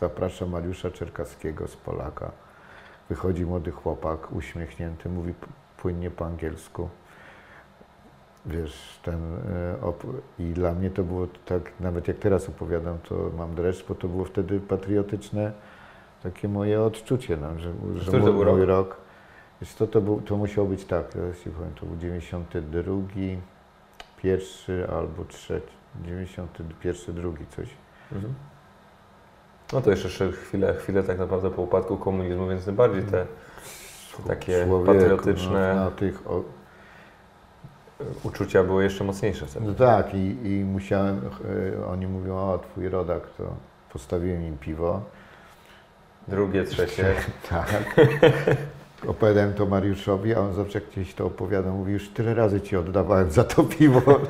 zaprasza Mariusza Czerkaskiego z Polaka. Wychodzi młody chłopak, uśmiechnięty, mówi płynnie po angielsku. Wiesz, ten e, i dla mnie to było tak, nawet jak teraz opowiadam, to mam dreszcz, bo to było wtedy patriotyczne takie moje odczucie, no, że, że to mój, był mój rok? rok. Wiesz co, to, był, to musiało być tak, teraz ci powiem, to był 92, pierwszy albo trzeci, 91, drugi coś. Mhm. No to jeszcze chwilę, chwilę tak naprawdę po upadku komunizmu, więc tym bardziej te takie Człowieku, patriotyczne No, na tych, uczucia były jeszcze mocniejsze wtedy. no tak, i, i musiałem, e, oni mówią, o twój rodak, to postawiłem im piwo. Drugie, trzecie. Tak. Opowiadałem to Mariuszowi, a on zawsze gdzieś to opowiada, mówi, już tyle razy ci oddawałem za to piwo.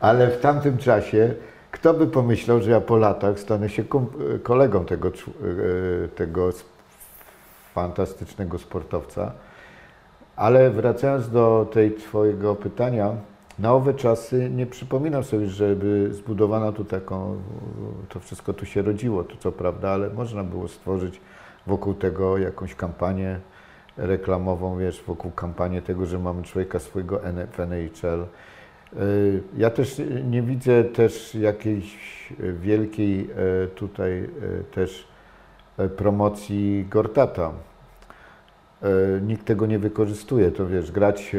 Ale w tamtym czasie, kto by pomyślał, że ja po latach stanę się kom- kolegą tego, e, tego fantastycznego sportowca. Ale wracając do tej twojego pytania, na owe czasy nie przypominam sobie, żeby zbudowano tu taką, to wszystko tu się rodziło, to co prawda, ale można było stworzyć wokół tego jakąś kampanię reklamową, wiesz, wokół kampanii tego, że mamy człowieka swojego w NHL. Y, Ja też nie widzę też jakiejś wielkiej e, tutaj e, też e, promocji Gortata. E, Nikt tego nie wykorzystuje, to wiesz, grać e,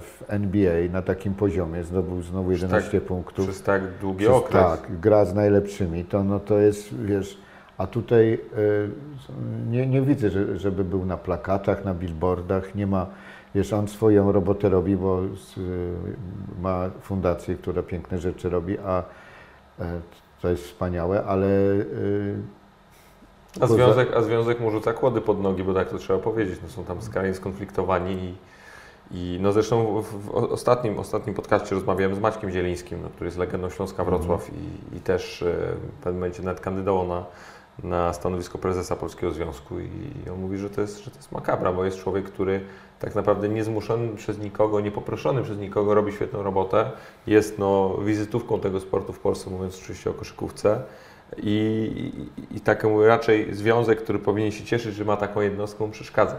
w NBA na takim poziomie, zdobył znowu 11 punktów. Przez tak długi Przez- okres. Tak, gra z najlepszymi, to, no to jest, wiesz, a tutaj e, nie, nie widzę, że, żeby był na plakatach, na billboardach, nie ma, wiesz, on swoją robotę robi, bo ma fundację, która piękne rzeczy robi, a to jest wspaniałe, ale A związek, a związek mu rzuca kłody pod nogi, bo tak to trzeba powiedzieć. No, są tam skrajnie skonfliktowani i, i no zresztą w, ostatnim, ostatnim podcaście rozmawiałem z Maćkiem Zielińskim, no, który jest legendą Śląska Wrocław i, i też e, w pewnym momencie nawet kandydował na, na stanowisko prezesa Polskiego Związku i on mówi, że to, jest, że to jest makabra, bo jest człowiek, który tak naprawdę niezmuszony przez nikogo, niepoproszony przez nikogo robi świetną robotę, jest no, wizytówką tego sportu w Polsce, mówiąc oczywiście o koszykówce. I, i, I taką raczej związek, który powinien się cieszyć, że ma taką jednostkę, przeszkadza.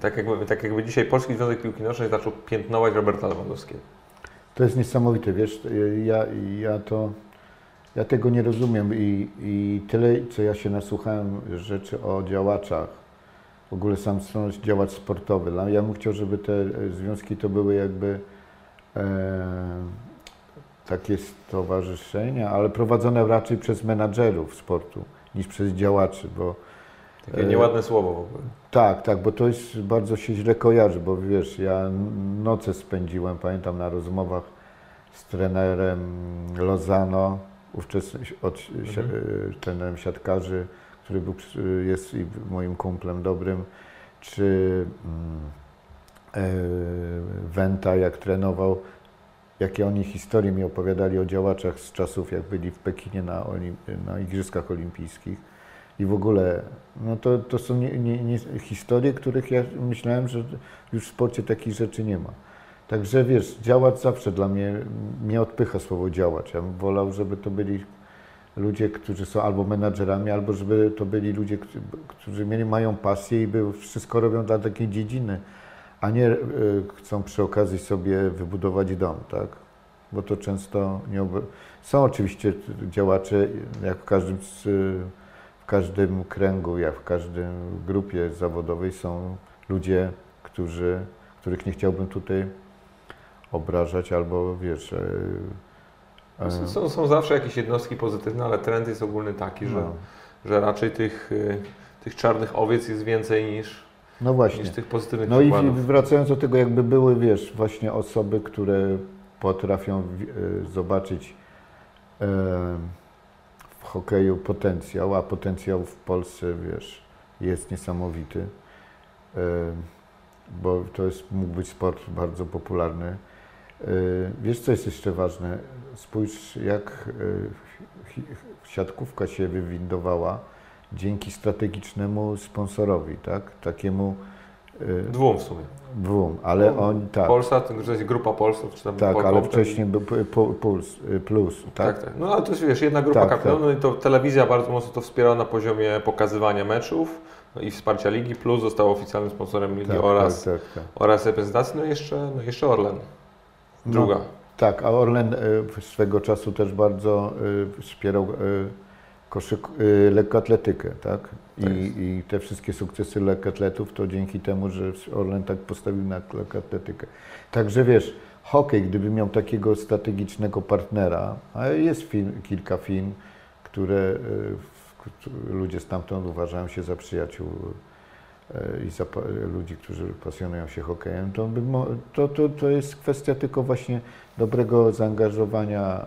Tak jakby, tak jakby dzisiaj Polski Związek Piłki Nożnej zaczął piętnować Roberta Lewandowskiego. To jest niesamowite, wiesz, ja, ja to, ja tego nie rozumiem i, i tyle, co ja się nasłuchałem rzeczy o działaczach, w ogóle sam są działacz sportowy, No, ja bym chciał, żeby te związki to były jakby e, takie stowarzyszenia, ale prowadzone raczej przez menadżerów sportu niż przez działaczy, bo takie nieładne słowo w ogóle. Tak, tak, bo to jest bardzo się źle kojarzy, bo wiesz, ja noce spędziłem, pamiętam na rozmowach z trenerem Lozano, ówczesnym od, mhm. trenerem siatkarzy, który był, jest moim kumplem dobrym, czy mm, Wenta, jak trenował, jakie oni historie mi opowiadali o działaczach z czasów, jak byli w Pekinie na, na Igrzyskach Olimpijskich. I w ogóle, no to, to są nie, nie, nie, historie, których ja myślałem, że już w sporcie takich rzeczy nie ma. Także wiesz, działacz zawsze dla mnie, mnie odpycha słowo działacz. Ja bym wolał, żeby to byli ludzie, którzy są albo menadżerami, albo żeby to byli ludzie, którzy mieli, mają pasję i by wszystko robią dla takiej dziedziny a nie e, chcą przy okazji sobie wybudować dom, tak? Bo to często nie ob... Są oczywiście działacze, jak w każdym, w każdym kręgu, jak w każdej grupie zawodowej są ludzie, którzy, których nie chciałbym tutaj obrażać albo wiesz. E, e, są, są zawsze jakieś jednostki pozytywne, ale trend jest ogólny taki, że, no. że raczej tych, tych czarnych owiec jest więcej niż, no właśnie. niż tych pozytywnych No przykładów. i wracając do tego, jakby były, wiesz, właśnie osoby, które potrafią e, zobaczyć e, w hokeju potencjał, a potencjał w Polsce, wiesz, jest niesamowity, e, bo to jest, mógł być sport bardzo popularny. Wiesz, co jest jeszcze ważne? Spójrz, jak siatkówka się wywindowała dzięki strategicznemu sponsorowi, tak? Takiemu y, Dwóm w sumie. Dwóm, ale Dwóm. oni tak. Polsa, to jest grupa Polsa, czy tam Tak, ale wcześniej był Puls, y, Plus, tak? Tak, tak. No ale to jest wiesz, jedna grupa tak, tak. no i to telewizja bardzo mocno to wspiera na poziomie pokazywania meczów no i wsparcia ligi, plus został oficjalnym sponsorem ligi tak, oraz, tak, tak, oraz reprezentacji, no i jeszcze, no jeszcze Orlen. Druga. No, tak, a Orlen y, swego czasu też bardzo wspierał koszyk, y, lekkoatletykę, tak? I, tak I, te wszystkie sukcesy lekkoatletów to dzięki temu, że Orlen tak postawił na lekkoatletykę. Także wiesz, hokej, gdyby miał takiego strategicznego partnera, a jest film, kilka firm, które y, ludzie stamtąd uważają się za przyjaciół y, i za ludzi, którzy pasjonują się hokejem, to, to, to, to jest kwestia tylko właśnie dobrego zaangażowania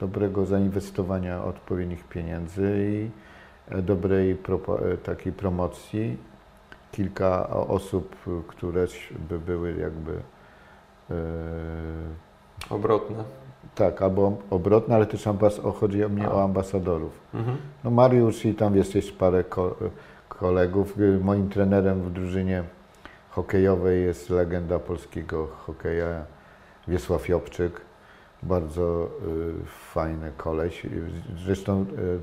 dobrego zainwestowania odpowiednich pieniędzy i e, dobrej e, takiej promocji. Kilka osób, które by były jakby e, obrotne. Tak, albo obrotne, ale też ambas chodzi mi o ambasadorów. Mhm. No Mariusz i tam jest jeszcze parę ko kolegów. Moim trenerem w drużynie hokejowej jest legenda polskiego hokeja Wiesław Jobczyk bardzo y, fajny koleś. Zresztą y,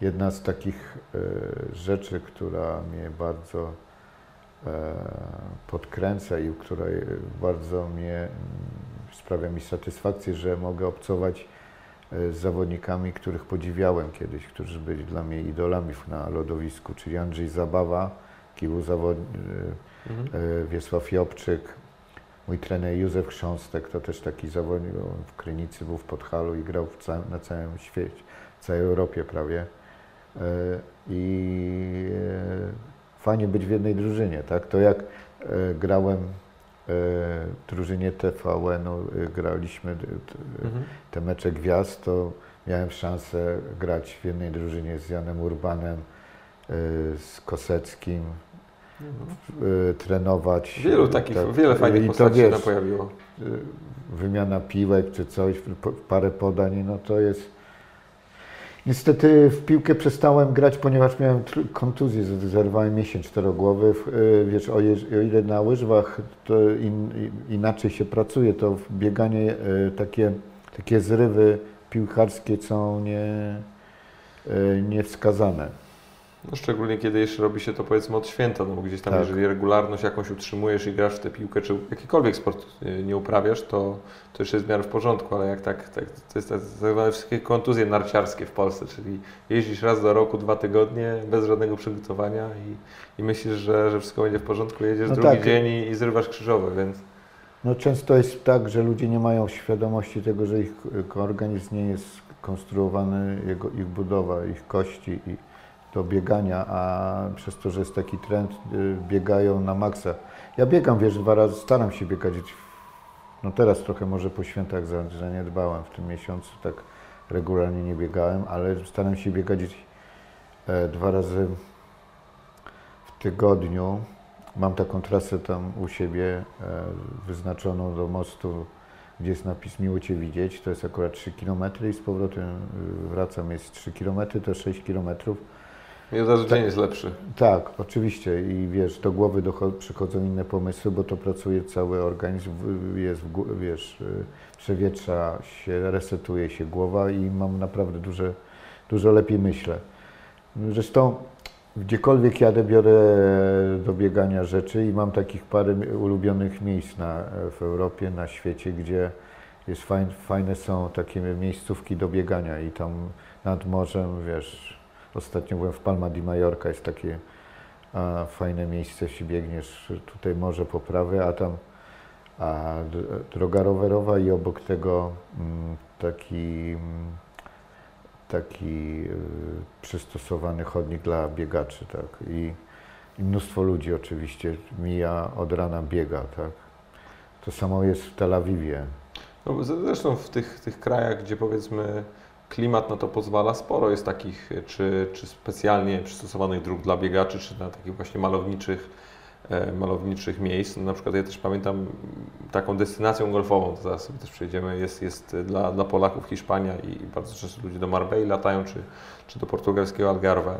jedna z takich y, rzeczy, która mnie bardzo e, podkręca i która bardzo mnie mm, sprawia mi satysfakcję, że mogę obcować z zawodnikami, których podziwiałem kiedyś, którzy byli dla mnie idolami na lodowisku, czyli Andrzej Zabawa, Kiwu Zawod... Mhm. Wiesław Jobczyk, Mój trener Józef Chrząstek to też taki zawodnik, w Krynicy był w Podhalu i grał na całym świecie, w całej Europie prawie. E, I e, fajnie być w jednej drużynie, tak? To jak e, grałem w drużynie TVN-u, graliśmy mhm. te mecze gwiazd, to miałem szansę grać w jednej drużynie z Janem Urbanem, z Koseckim, trenować. Wielu takich, tak, wiele fajnych postaci wiesz, się pojawiło. Y, wymiana piłek czy coś, parę podań, no to jest... Niestety w piłkę przestałem grać, ponieważ miałem kontuzję, zerwałem miesiąc czterogłowy. Y, wiesz, o, ile na łyżwach in, inaczej się pracuje, to w bieganie y, takie, takie zrywy piłkarskie są nie, niewskazane. No szczególnie kiedy jeszcze robi się to powiedzmy od święta, no bo gdzieś tam tak. jeżeli regularność jakąś utrzymujesz i grasz w tę piłkę, czy jakikolwiek sport y, nie uprawiasz, to, to jeszcze jest w miarę w porządku, ale jak tak, tak to jest tak zwane wszystkie kontuzje narciarskie w Polsce, czyli jeździsz raz do roku, dwa tygodnie bez żadnego przygotowania i, i myślisz, że, że wszystko będzie w porządku, jedziesz no drugi tak. dzień i, i zrywasz krzyżowe, więc... No często jest tak, że ludzie nie mają świadomości tego, że ich organizm nie jest konstruowany, jego, ich budowa, ich kości i do biegania, a przez to, że jest taki trend, y, biegają na maksa. Ja biegam, wiesz, dwa razy, staram się biegać, no teraz trochę może po świętach zaniedbałem, w tym miesiącu tak regularnie nie biegałem, ale staram się biegać e, dwa razy w tygodniu. Mam taką trasę tam u siebie e, wyznaczoną do mostu, gdzie jest napis Miło Cię widzieć. To jest akurat 3 km i z powrotem y, wracam, jest 3 km, to 6 km. Razu dzień jest lepszy. Tak, oczywiście i wiesz, do głowy przychodzą inne pomysły, bo to pracuje cały organizm, jest, wiesz, y, przewietrza się, resetuje się głowa i mam naprawdę duże, dużo lepiej myślę. Zresztą Gdziekolwiek jadę, biorę do biegania rzeczy i mam takich parę ulubionych miejsc na, w Europie, na świecie, gdzie jest fajne, fajne są takie miejscówki do biegania i tam nad morzem, wiesz, ostatnio byłem w Palma di Mallorca, jest takie a, fajne miejsce, jeśli biegniesz, tutaj morze po prawej, a tam a, droga rowerowa i obok tego m, mm, taki m, mm, taki y, przystosowany chodnik dla biegaczy, tak. I, I, mnóstwo ludzi oczywiście mija od rana biega, tak. To samo jest w Tel Awiwie. No, zresztą w tych, tych krajach, gdzie powiedzmy klimat na to pozwala, sporo jest takich czy, czy specjalnie przystosowanych dróg dla biegaczy, czy na takich właśnie malowniczych E, malowniczych miejsc. No, na przykład ja też pamiętam taką destynacją golfową, to zaraz sobie też przejdziemy, jest, jest dla, dla Polaków Hiszpania i bardzo często ludzie do Marbei latają, czy, czy do portugalskiego Algarve.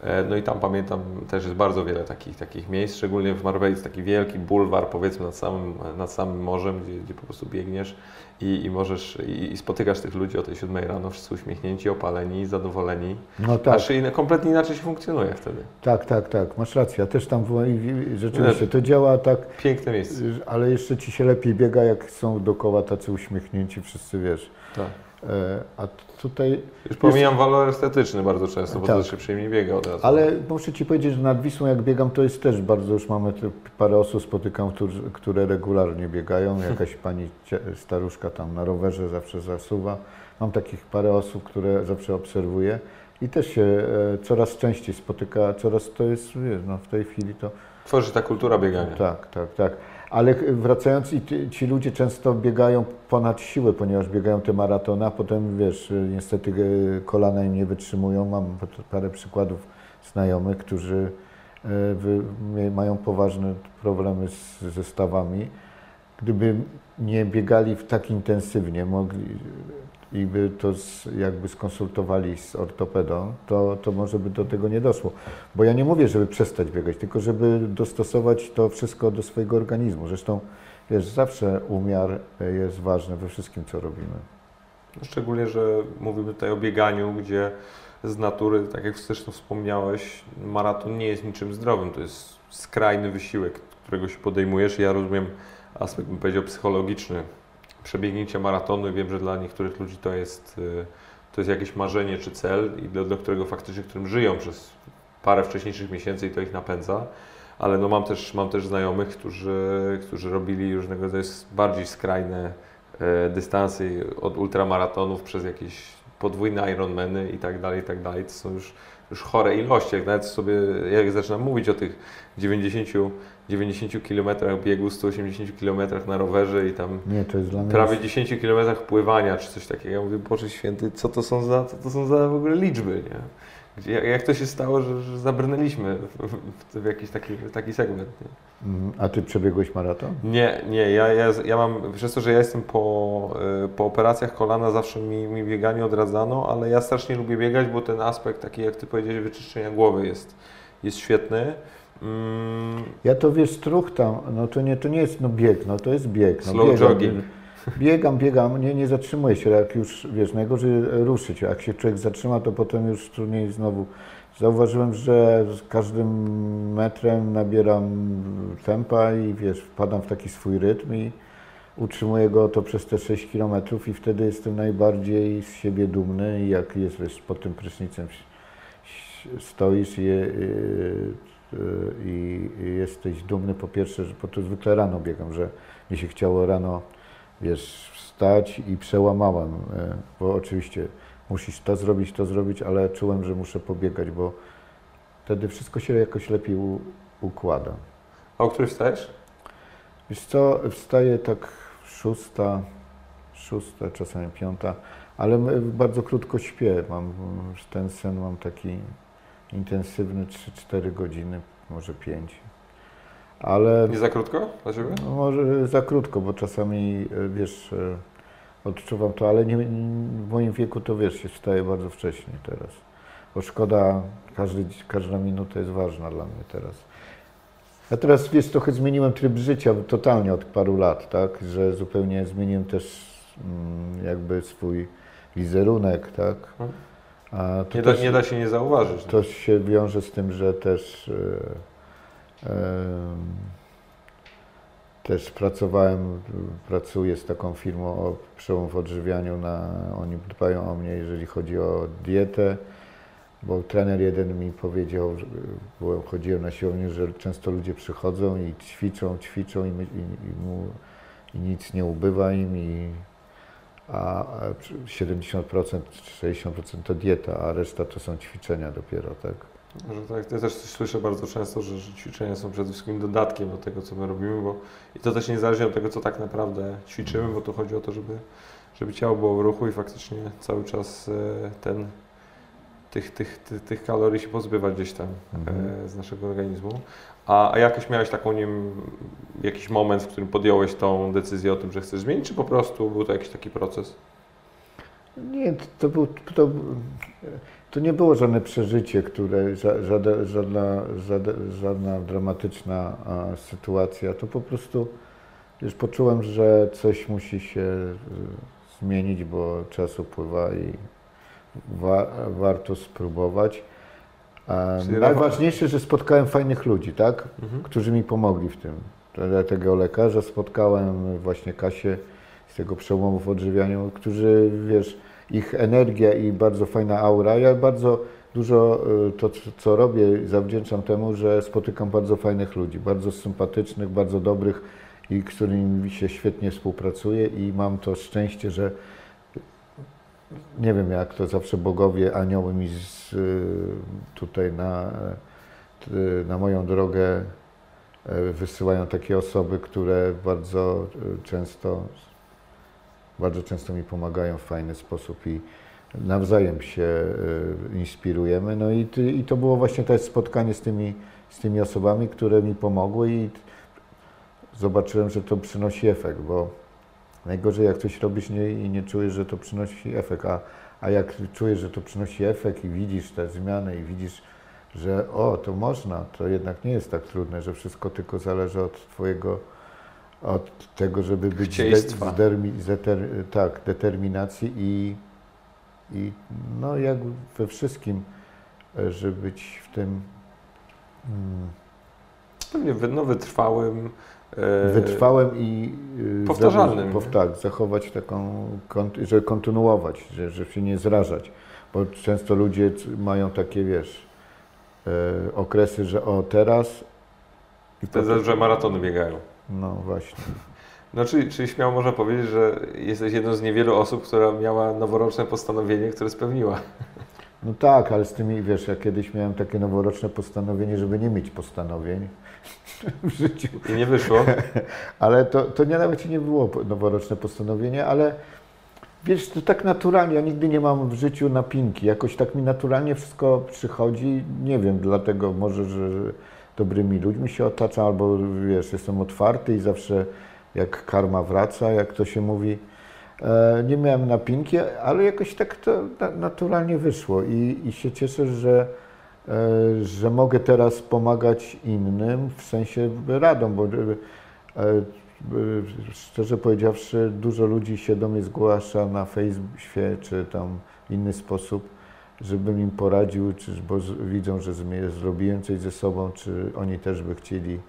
E, no i tam pamiętam też jest bardzo wiele takich, takich miejsc, szczególnie w Marbei jest taki wielki bulwar powiedzmy nad samym, nad samym morzem, gdzie, gdzie po prostu biegniesz i, i możesz i, i, spotykasz tych ludzi o tej siódmej rano, wszyscy uśmiechnięci, opaleni, zadowoleni. No tak. Aż kompletnie inaczej się funkcjonuje wtedy. Tak, tak, tak, masz rację. Ja też tam byłem i rzeczywiście to działa tak. Piękne miejsce. Ale jeszcze ci się lepiej biega, jak są dookoła tacy uśmiechnięci, wszyscy wiesz. Tak. E, a tutaj. Już pomijam jest... walor estetyczny bardzo często, bo tak. to się przyjemnie biega od razu. Ale muszę Ci powiedzieć, że nad Wisłą jak biegam, to jest też bardzo, już mamy parę osób spotykam, które regularnie biegają. Jakaś pani staruszka tam na rowerze zawsze zasuwa. Mam takich parę osób, które zawsze obserwuję i też się e, coraz częściej spotyka, coraz to jest, wiesz, no w tej chwili to... Tworzy ta kultura biegania. Tak, tak, tak. Ale wracając, i ci ludzie często biegają ponad siłę, ponieważ biegają te maratony, a potem wiesz, niestety e, kolana im nie wytrzymują. Mam parę przykładów znajomych, którzy e, mają poważne problemy z, ze stawami. Gdyby nie biegali tak intensywnie, mogli, i by to z, jakby skonsultowali z ortopedą, to, to może by do tego nie doszło. Bo ja nie mówię, żeby przestać biegać, tylko żeby dostosować to wszystko do swojego organizmu. Zresztą, wiesz, zawsze umiar jest ważny we wszystkim, co robimy. Szczególnie, że mówimy tutaj o bieganiu, gdzie z natury, tak jak zresztą wspomniałeś, maraton nie jest niczym zdrowym. To jest skrajny wysiłek, którego się podejmujesz. Ja rozumiem aspekt, bym powiedział, psychologiczny przebiegnięcie maratonu wiem, że dla niektórych ludzi to jest, y, to jest jakieś marzenie czy cel, i do, do którego faktycznie, którym żyją przez parę wcześniejszych miesięcy i to ich napędza. Ale no mam, też, mam też znajomych, którzy, którzy robili różnego rodzaju bardziej skrajne e, dystanse od ultramaratonów przez jakieś podwójne Ironmany i tak dalej, i tak dalej. To są już, już chore ilości. Jak nawet sobie, jak zaczynam mówić o tych 90 90 km biegu, 180 km na rowerze i tam Nie, prawie 10 km pływania czy coś takiego. Ja mówię, Boże Święty, co to są za, co to są za w ogóle liczby, nie? Jak to się stało, że, że zabrnęliśmy w, w, w, jakiś taki, taki segment. Nie? Mhm. A Ty przebiegłeś maraton? Nie, nie. Ja, ja, ja mam, przez to, że ja jestem po, y, po operacjach kolana, zawsze mi, mi bieganie odradzano, ale ja strasznie lubię biegać, bo ten aspekt taki, jak Ty powiedziałeś, wyczyszczenia głowy jest, jest świetny. Mm. Ja to wiesz, struch tam, no to nie, to nie jest no bieg, no to jest bieg. No, Slow biegam, jogging. Biegam, biegam, nie, nie zatrzymuję się, jak już, wiesz, najgorzej ruszyć. Jak się człowiek zatrzyma, to potem już trudniej znowu. Zauważyłem, że z każdym metrem nabieram tempa i wiesz, wpadam w taki swój rytm i utrzymuję go to przez te 6 km i wtedy jestem najbardziej z siebie dumny jak jest, wiesz, pod tym prysznicem stoisz i i, i jesteś dumny po pierwsze, że po to zwykle rano biegam, że mi się chciało rano, wiesz, wstać i przełamałem, y, bo oczywiście musisz to zrobić, to zrobić, ale czułem, że muszę pobiegać, bo wtedy wszystko się jakoś lepiej u, układa. A o której wstajesz? Wiesz co, wstaję tak szósta, szósta, czasami piąta, ale bardzo krótko śpię. Mam ten sen mam taki intensywny 3-4 godziny, może 5. Ale Nie za krótko dla Ciebie? no, może za krótko, bo czasami e, wiesz, e, odczuwam to, ale nie, w moim wieku to wiesz, się wstaje bardzo wcześnie teraz. Bo szkoda, każdy, każda minuta jest ważna dla mnie teraz. A teraz wiesz, trochę zmieniłem tryb życia totalnie od paru lat, tak? Że zupełnie zmieniłem też mm, jakby swój wizerunek, tak? Mhm. Nie da, też- nie da się nie zauważyć. to się wiąże z tym, że też, em, też pracowałem, pracuję z taką firmą o przełom w odżywianiu. Na, oni dbają o mnie, jeżeli chodzi o dietę, bo trener jeden mi powiedział, bo chodziłem na siłownię, że często ludzie przychodzą i ćwiczą, ćwiczą i, i, i, mu, i nic nie ubywa im i a 70%, 60% to dieta, a reszta to są ćwiczenia dopiero, tak? Że tak, ja też słyszę bardzo często, że, że ćwiczenia są przede wszystkim dodatkiem do tego, co my robimy, bo i to też niezależnie od tego, co tak naprawdę ćwiczymy, bo tu chodzi o to, żeby, żeby ciało było w ruchu i faktycznie cały czas e, ten, tych, tych, tych, tych kalorii się pozbywać gdzieś tam Mhm. e, z naszego organizmu. A, a jakoś miałeś taką, nie wiem, jakiś moment, w którym podjąłeś tą decyzję o tym, że chcesz zmienić, czy po prostu był to jakiś taki proces? Nie, to, był, to, to nie było żadne przeżycie, które, ża- żadna, żadna, żadna, żadna dramatyczna sytuacja. To po prostu, już poczułem, że coś musi się y, zmienić, bo czas upływa i wa, warto spróbować. Czyli najważniejsze, że spotkałem fajnych ludzi, tak? Mhm. którzy mi pomogli w tym. Tego lekarza spotkałem, właśnie Kasię z tego przełomu w odżywianiu, którzy, wiesz, ich energia i bardzo fajna aura. Ja bardzo dużo y, to, co- robię, zawdzięczam temu, że spotykam bardzo fajnych ludzi, bardzo sympatycznych, bardzo dobrych i którymi się świetnie współpracuje i mam to szczęście, że nie wiem jak to zawsze bogowie, anioły mi z, y, tutaj na, y, na moją drogę wysyłają takie osoby, które bardzo często, bardzo często mi pomagają w fajny sposób i nawzajem się e, inspirujemy. No i, i to było właśnie to spotkanie z tymi, z tymi osobami, które mi pomogły i zobaczyłem, że to przynosi efekt, bo najgorzej jak coś robisz nie, i nie czujesz, że to przynosi efekt, a, a jak czujesz, że to przynosi efekt i widzisz te zmiany i widzisz, że o, to można, to jednak nie jest tak trudne, że wszystko tylko zależy od Twojego, od tego, żeby być Chcieństwa. zeter, tak, determinacji i, i no jak we wszystkim, e, żeby być w tym mm, Pewnie wy- no, wytrwałym. e, wytrwałym i y, Powtarzalnym, tak, zachować taką, kont- żeby kontynuować, że, że się nie zrażać, bo często ludzie mają takie, wiesz, e, okresy, że o teraz i Wtedy, że maratony biegają. No właśnie. No, czyli, czyli śmiało można powiedzieć, że jesteś jedną z niewielu osób, która miała noworoczne postanowienie, które spełniła. No tak, ale z tymi, wiesz, ja kiedyś miałem takie noworoczne postanowienie, żeby nie mieć postanowień w życiu. I nie wyszło. Ale to, to nie, nawet nie było noworoczne postanowienie, ale wiesz, to tak naturalnie, ja nigdy nie mam w życiu napinki, jakoś tak mi naturalnie wszystko przychodzi, nie wiem, dlatego może, że że dobrymi ludźmi się otaczam, albo wiesz, jestem otwarty i zawsze jak karma wraca, jak to się mówi, e, nie miałem napinki, ale jakoś tak to na, naturalnie wyszło. I, i się cieszę, że e, że mogę teraz pomagać innym, w sensie radą, bo e, szczerze powiedziawszy, dużo ludzi się do mnie zgłasza na Facebookie czy tam inny sposób, żebym im poradził, czy, bo widzą, że zrobiłem coś ze sobą, czy oni też by chcieli.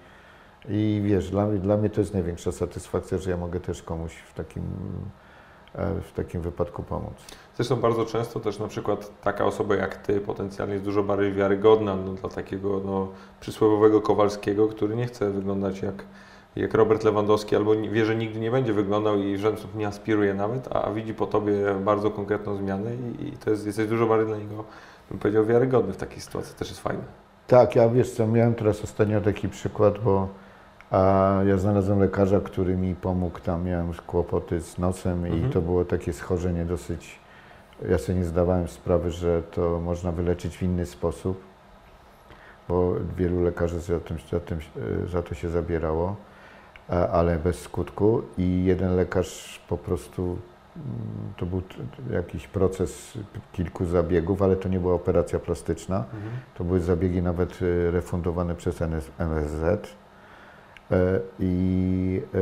I wiesz, dla dla mnie to jest największa satysfakcja, że ja mogę też komuś w takim e, w takim wypadku pomóc. Zresztą bardzo często też na przykład taka osoba jak Ty potencjalnie jest dużo bardziej wiarygodna no, dla takiego no, przysłowiowego Kowalskiego, który nie chce wyglądać jak, jak Robert Lewandowski albo wie, że nigdy nie będzie wyglądał i w żaden sposób nie aspiruje nawet, a, widzi po Tobie bardzo konkretną zmianę i, to jest, jesteś dużo bardziej dla niego, bym powiedział, wiarygodny w takiej sytuacji. Też jest fajne. Tak, ja wiesz co, miałem teraz ostatnio taki przykład, bo a ja znalazłem lekarza, który mi pomógł, tam miałem kłopoty z nosem Mhm. i to było takie schorzenie dosyć, ja sobie nie zdawałem sprawy, że to można wyleczyć w inny sposób, bo wielu lekarzy za, tym, za, tym, e, za to się zabierało, ale bez skutku. I jeden lekarz po prostu, mm, to był jakiś proces kilku zabiegów, ale to nie była operacja plastyczna, to były zabiegi nawet e, refundowane przez MSZ. E, I, e,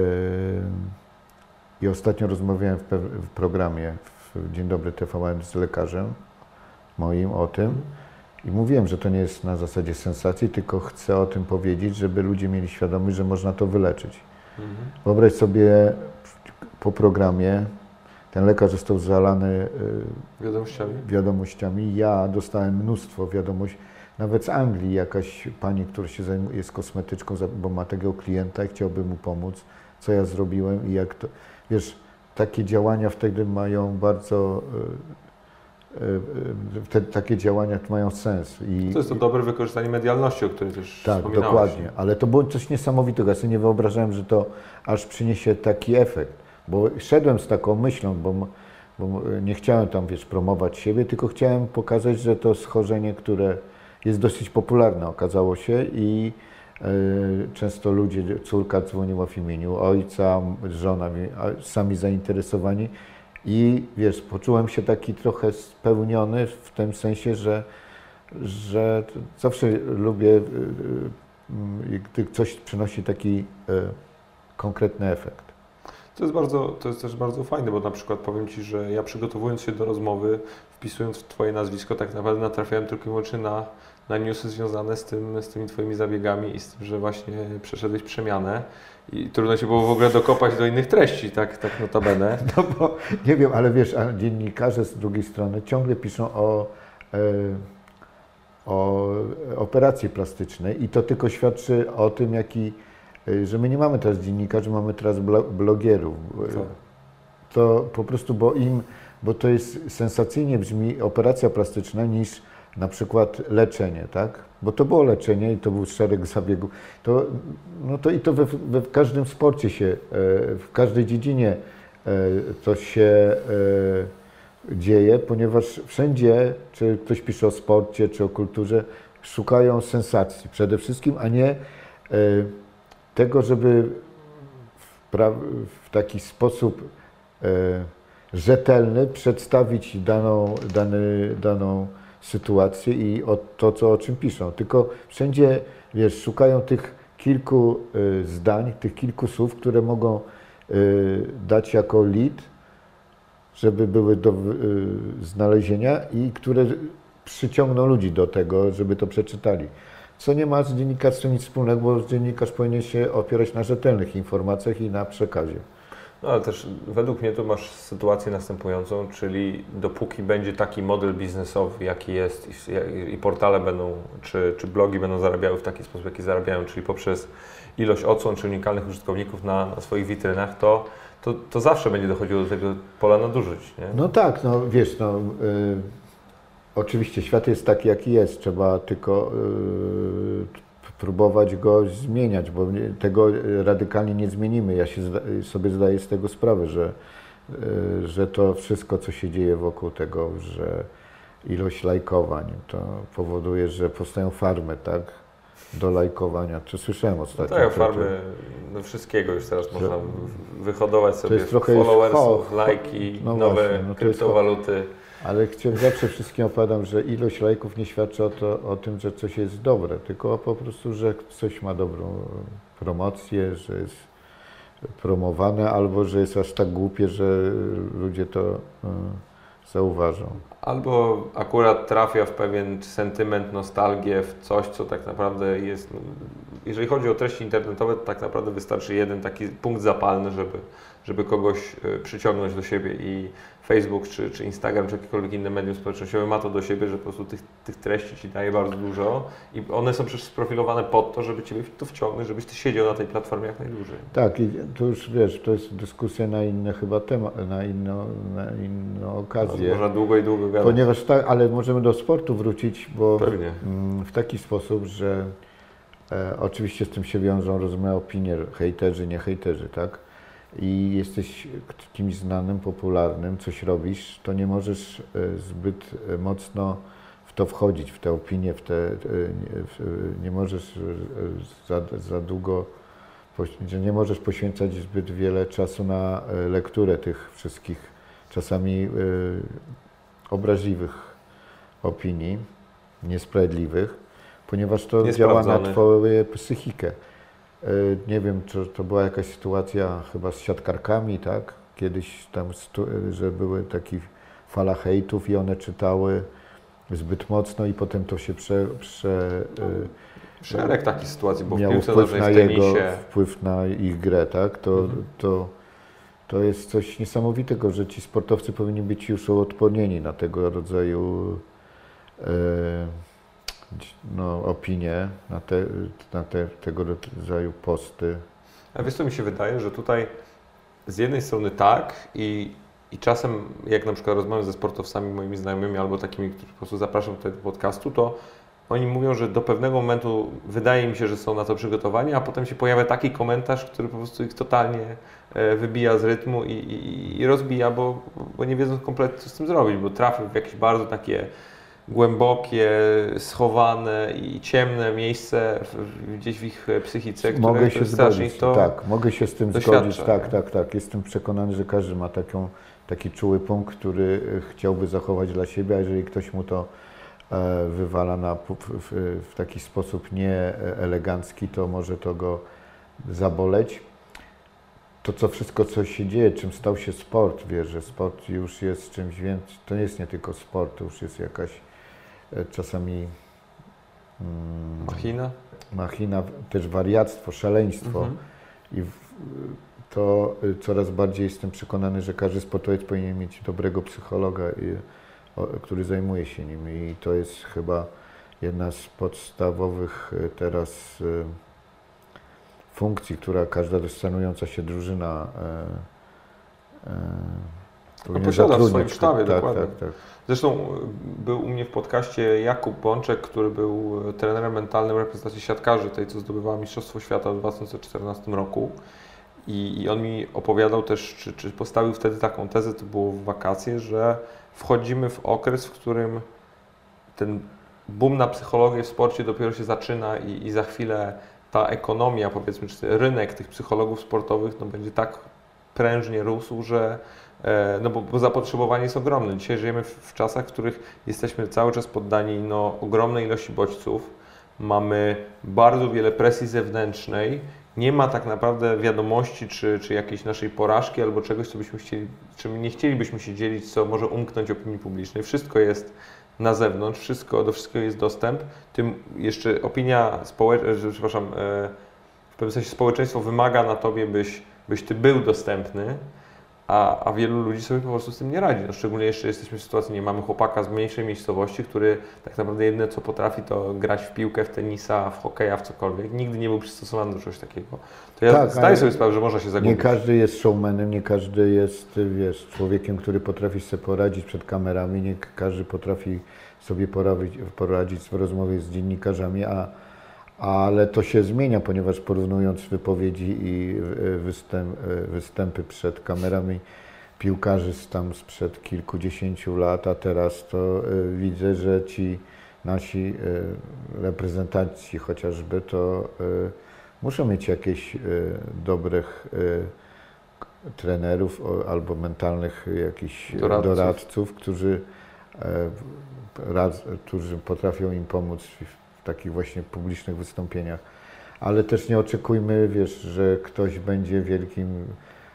I ostatnio rozmawiałem w, w programie w Dzień Dobry TVN z lekarzem moim o tym. I mówiłem, że to nie jest na zasadzie sensacji, tylko chcę o tym powiedzieć, żeby ludzie mieli świadomość, że można to wyleczyć. Mhm. Wyobraź sobie po programie, ten lekarz został zalany e, Wiadomościami? wiadomościami. Ja dostałem mnóstwo wiadomości, nawet z Anglii jakaś pani, która się zajmuje, jest kosmetyczką, bo ma takiego klienta i chciałby mu pomóc, co ja zrobiłem i jak to, wiesz, takie działania wtedy mają bardzo, e, te, takie działania mają sens. I, To jest to dobre wykorzystanie medialności, o której też tak, wspominałeś. dokładnie. Ale to było coś niesamowitego. Ja sobie nie wyobrażałem, że to aż przyniesie taki efekt. Bo szedłem z taką myślą, bo, bo nie chciałem tam, wiesz, promować siebie, tylko chciałem pokazać, że to schorzenie, które jest dosyć popularne, okazało się i e, często ludzie, córka dzwoniła w imieniu ojca, żona, sami zainteresowani. I wiesz, poczułem się taki trochę spełniony w tym sensie, że że zawsze lubię, y, y, y, gdy coś przynosi taki konkretny efekt. To jest, bardzo, to jest też bardzo fajne, bo na przykład powiem Ci, że ja przygotowując się do rozmowy, wpisując w Twoje nazwisko, tak naprawdę natrafiałem tylko i wyłącznie na, na newsy związane z, tym, z tymi Twoimi zabiegami i z tym, że właśnie przeszedłeś przemianę i trudno się było w ogóle dokopać do innych treści, tak, tak notabene. No bo nie wiem, ale wiesz, a dziennikarze z drugiej strony ciągle piszą o, e, o operacji plastycznej i to tylko świadczy o tym, jaki, e, że my nie mamy teraz dziennikarzy, mamy teraz blo- blogierów. Tak. to po prostu, bo im, bo to jest sensacyjnie brzmi operacja plastyczna niż na przykład leczenie, tak? Bo to było leczenie i to był szereg zabiegów. To, no to i to we, we w każdym sporcie się, e, w każdej dziedzinie e, to się e, dzieje, ponieważ wszędzie, czy ktoś pisze o sporcie, czy o kulturze, szukają sensacji przede wszystkim, a nie e, tego, żeby w, w taki sposób e, rzetelny przedstawić daną, dany, daną sytuację i o to, co, o czym piszą. Tylko wszędzie, wiesz, szukają tych kilku e, zdań, tych kilku słów, które mogą e, dać jako lead, żeby były do e, znalezienia i które przyciągną ludzi do tego, żeby to przeczytali. Co nie ma z dziennikarstwem nic wspólnego, bo dziennikarz powinien się opierać na rzetelnych informacjach i na przekazie. No ale też według mnie tu masz sytuację następującą, czyli dopóki będzie taki model biznesowy, jaki jest i, i portale będą, czy, czy blogi będą zarabiały w taki sposób, jaki zarabiają, czyli poprzez ilość odsłon czy unikalnych użytkowników na, na swoich witrynach, to, to, to zawsze będzie dochodziło do tego pola nadużyć. Nie? No tak, no wiesz, no y, oczywiście świat jest taki, jaki jest, trzeba tylko y, próbować go zmieniać, bo tego radykalnie nie zmienimy. Ja się zda, sobie zdaję z tego sprawę, że, y, że to wszystko, co się dzieje wokół tego, że ilość lajkowań, to powoduje, że powstają farmy, tak, do lajkowania. To słyszałem No ostatnio. tak, to- farmy no wszystkiego już teraz można wyhodować sobie jest trochę już followersów, ho- lajki, no nowe właśnie, no ho- kryptowaluty. Ale zawsze wszystkim opowiadam, że ilość lajków nie świadczy o, to, o tym, że coś jest dobre, tylko po prostu, że coś ma dobrą promocję, że jest promowane, albo że jest aż tak głupie, że ludzie to y, zauważą. Albo akurat trafia w pewien sentyment, nostalgię, w coś, co tak naprawdę jest. Jeżeli chodzi o treści internetowe, to tak naprawdę wystarczy jeden taki punkt zapalny, żeby, żeby kogoś e, przyciągnąć do siebie i Facebook, czy, czy Instagram, czy jakiekolwiek inne medium społecznościowe ma to do siebie, że po prostu tych, tych treści Ci daje bardzo dużo i one są przecież sprofilowane pod to, żeby Ciebie to wciągnąć, żebyś Ty siedział na tej platformie jak najdłużej. Tak, i to już wiesz, to jest dyskusja na inne chyba temat, na inną, na inną okazję. Można długo i długo gadać. Ponieważ tak, ale możemy do sportu wrócić, bo Pewnie. mm, w taki sposób, że e, oczywiście z tym się wiążą różne opinie, hejterzy, nie hejterzy, tak? I jesteś kimś znanym, popularnym, coś robisz, to nie możesz e, zbyt e, mocno w to wchodzić, w te opinie, w te, e, nie, możesz za, za długo, nie możesz poświęcać zbyt wiele czasu na lekturę tych wszystkich czasami obraźliwych opinii, niesprawiedliwych, ponieważ to działa na. Twoją psychikę. E, Nie wiem, czy to była jakaś sytuacja chyba z siatkarkami, tak? Kiedyś tam, stu- że były takie fala hejtów i one czytały zbyt mocno i potem to się prze, prze, e, Szereg takich sytuacji, bo miało wpływ na jego, wpływ na ich grę, tak? To, Mhm. to, to jest coś niesamowitego, że ci sportowcy powinni być już uodpornieni na tego rodzaju e, no, opinie, na, te, na te, tego rodzaju posty. A wiesz co mi się wydaje, że tutaj z jednej strony tak i, i czasem jak na przykład rozmawiam ze sportowcami moimi znajomymi albo takimi, których po prostu zapraszam do podcastu, to oni mówią, że do pewnego momentu wydaje mi się, że są na to przygotowani, a potem się pojawia taki komentarz, który po prostu ich totalnie e, wybija z rytmu i, i, i rozbija, bo, bo nie wiedzą kompletnie co z tym zrobić, bo trafią w jakieś bardzo takie głębokie, schowane i ciemne miejsce w, gdzieś w ich psychice, które Mogę się zgodzić, to tak, mogę się z tym doświadcza, zgodzić, tak, tak, tak. Jestem przekonany, że każdy ma taką, taki czuły punkt, który e, chciałby zachować dla siebie, a jeżeli ktoś mu to e, wywala na, w, w, taki sposób nieelegancki, to może to go zaboleć. To, co wszystko, co się dzieje, czym stał się sport, wiesz, że sport już jest czymś więcej, to nie jest nie tylko sport, to już jest jakaś e, czasami mm, Machina? machina, też wariactwo, szaleństwo. Mhm. I w, to y, coraz bardziej jestem przekonany, że każdy sportowiec powinien mieć dobrego psychologa, i, o, który zajmuje się nim. I to jest chyba jedna z podstawowych y, teraz y, funkcji, która każda szanująca się drużyna e, e, powinna posiada w swoim sztabie, tak, dokładnie. tak, tak. Zresztą y, był u mnie w podcaście Jakub Bączek, który był y, trenerem mentalnym reprezentacji siatkarzy, tej co zdobywała Mistrzostwo Świata w 2014 roku. I, I on mi opowiadał też, czy, czy postawił wtedy taką tezę, to było w wakacje, że wchodzimy w okres, w którym ten boom na psychologię w sporcie dopiero się zaczyna i, i za chwilę ta ekonomia, powiedzmy, czy rynek tych psychologów sportowych no, będzie tak prężnie rósł, że e, no bo, bo zapotrzebowanie jest ogromne. Dzisiaj żyjemy w, w czasach, w których jesteśmy cały czas poddani no, ogromnej ilości bodźców. Mamy bardzo wiele presji zewnętrznej. Nie ma tak naprawdę wiadomości, czy, czy jakiejś naszej porażki albo czegoś, co byśmy chcieli, czym nie chcielibyśmy się dzielić, co może umknąć opinii publicznej. Wszystko jest na zewnątrz, wszystko, do wszystkiego jest dostęp. Tym jeszcze opinia społeczna, przepraszam, e, w pewnym sensie społeczeństwo wymaga na tobie, byś, byś ty był dostępny, a, a wielu ludzi sobie po prostu z tym nie radzi. No, szczególnie jeszcze jesteśmy w sytuacji, nie mamy chłopaka z mniejszej miejscowości, który tak naprawdę jedyne co potrafi to grać w piłkę, w tenisa, w hokeja, w cokolwiek. Nigdy nie był przystosowany do czegoś takiego. To ja Tak, zdaję sobie sprawę, że można się Nie zagubić. każdy jest showmanem, nie każdy jest, wiesz, człowiekiem, który potrafi sobie poradzić przed kamerami, nie każdy potrafi sobie poradzić, poradzić w rozmowie z dziennikarzami, a, ale to się zmienia, ponieważ porównując wypowiedzi i e, występ, e, występy przed kamerami piłkarzy z tam sprzed kilkudziesięciu lat, a teraz to e, widzę, że ci nasi reprezentanci chociażby to muszą mieć jakieś dobrych trenerów albo mentalnych jakichś Doradców. doradców, którzy, którzy potrafią im pomóc w, w takich właśnie publicznych wystąpieniach. Ale też nie oczekujmy, wiesz, że ktoś będzie wielkim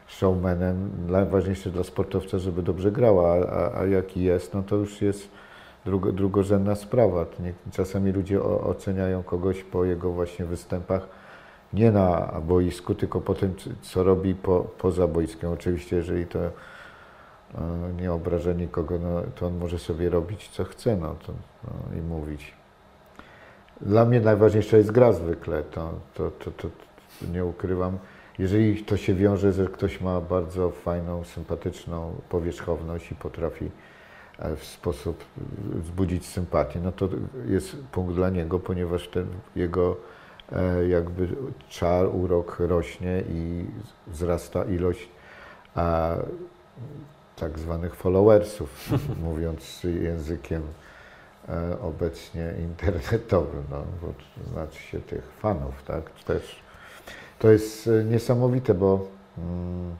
showmanem. Najważniejsze dla sportowca, żeby dobrze grała, a, a jaki jest, no to już jest drugo, drugorzędna sprawa. Czasami ludzie oceniają kogoś po jego właśnie występach nie na boisku, tylko po tym, co robi po, poza boiskiem. Oczywiście, jeżeli to e, nie obraża nikogo, no, to on może sobie robić co chce no, to, no, i mówić. Dla mnie najważniejsza jest gra zwykle, to, to, to, to, nie ukrywam. Jeżeli to się wiąże, że ktoś ma bardzo fajną, sympatyczną powierzchowność i potrafi e, w sposób wzbudzić sympatię, no to jest punkt dla niego, ponieważ ten jego e, jakby czar, urok rośnie i wzrasta ilość a, tak zwanych followersów, mówiąc językiem e, obecnie internetowym, no, bo to znaczy się tych fanów, tak, też. To jest e, niesamowite, bo mm,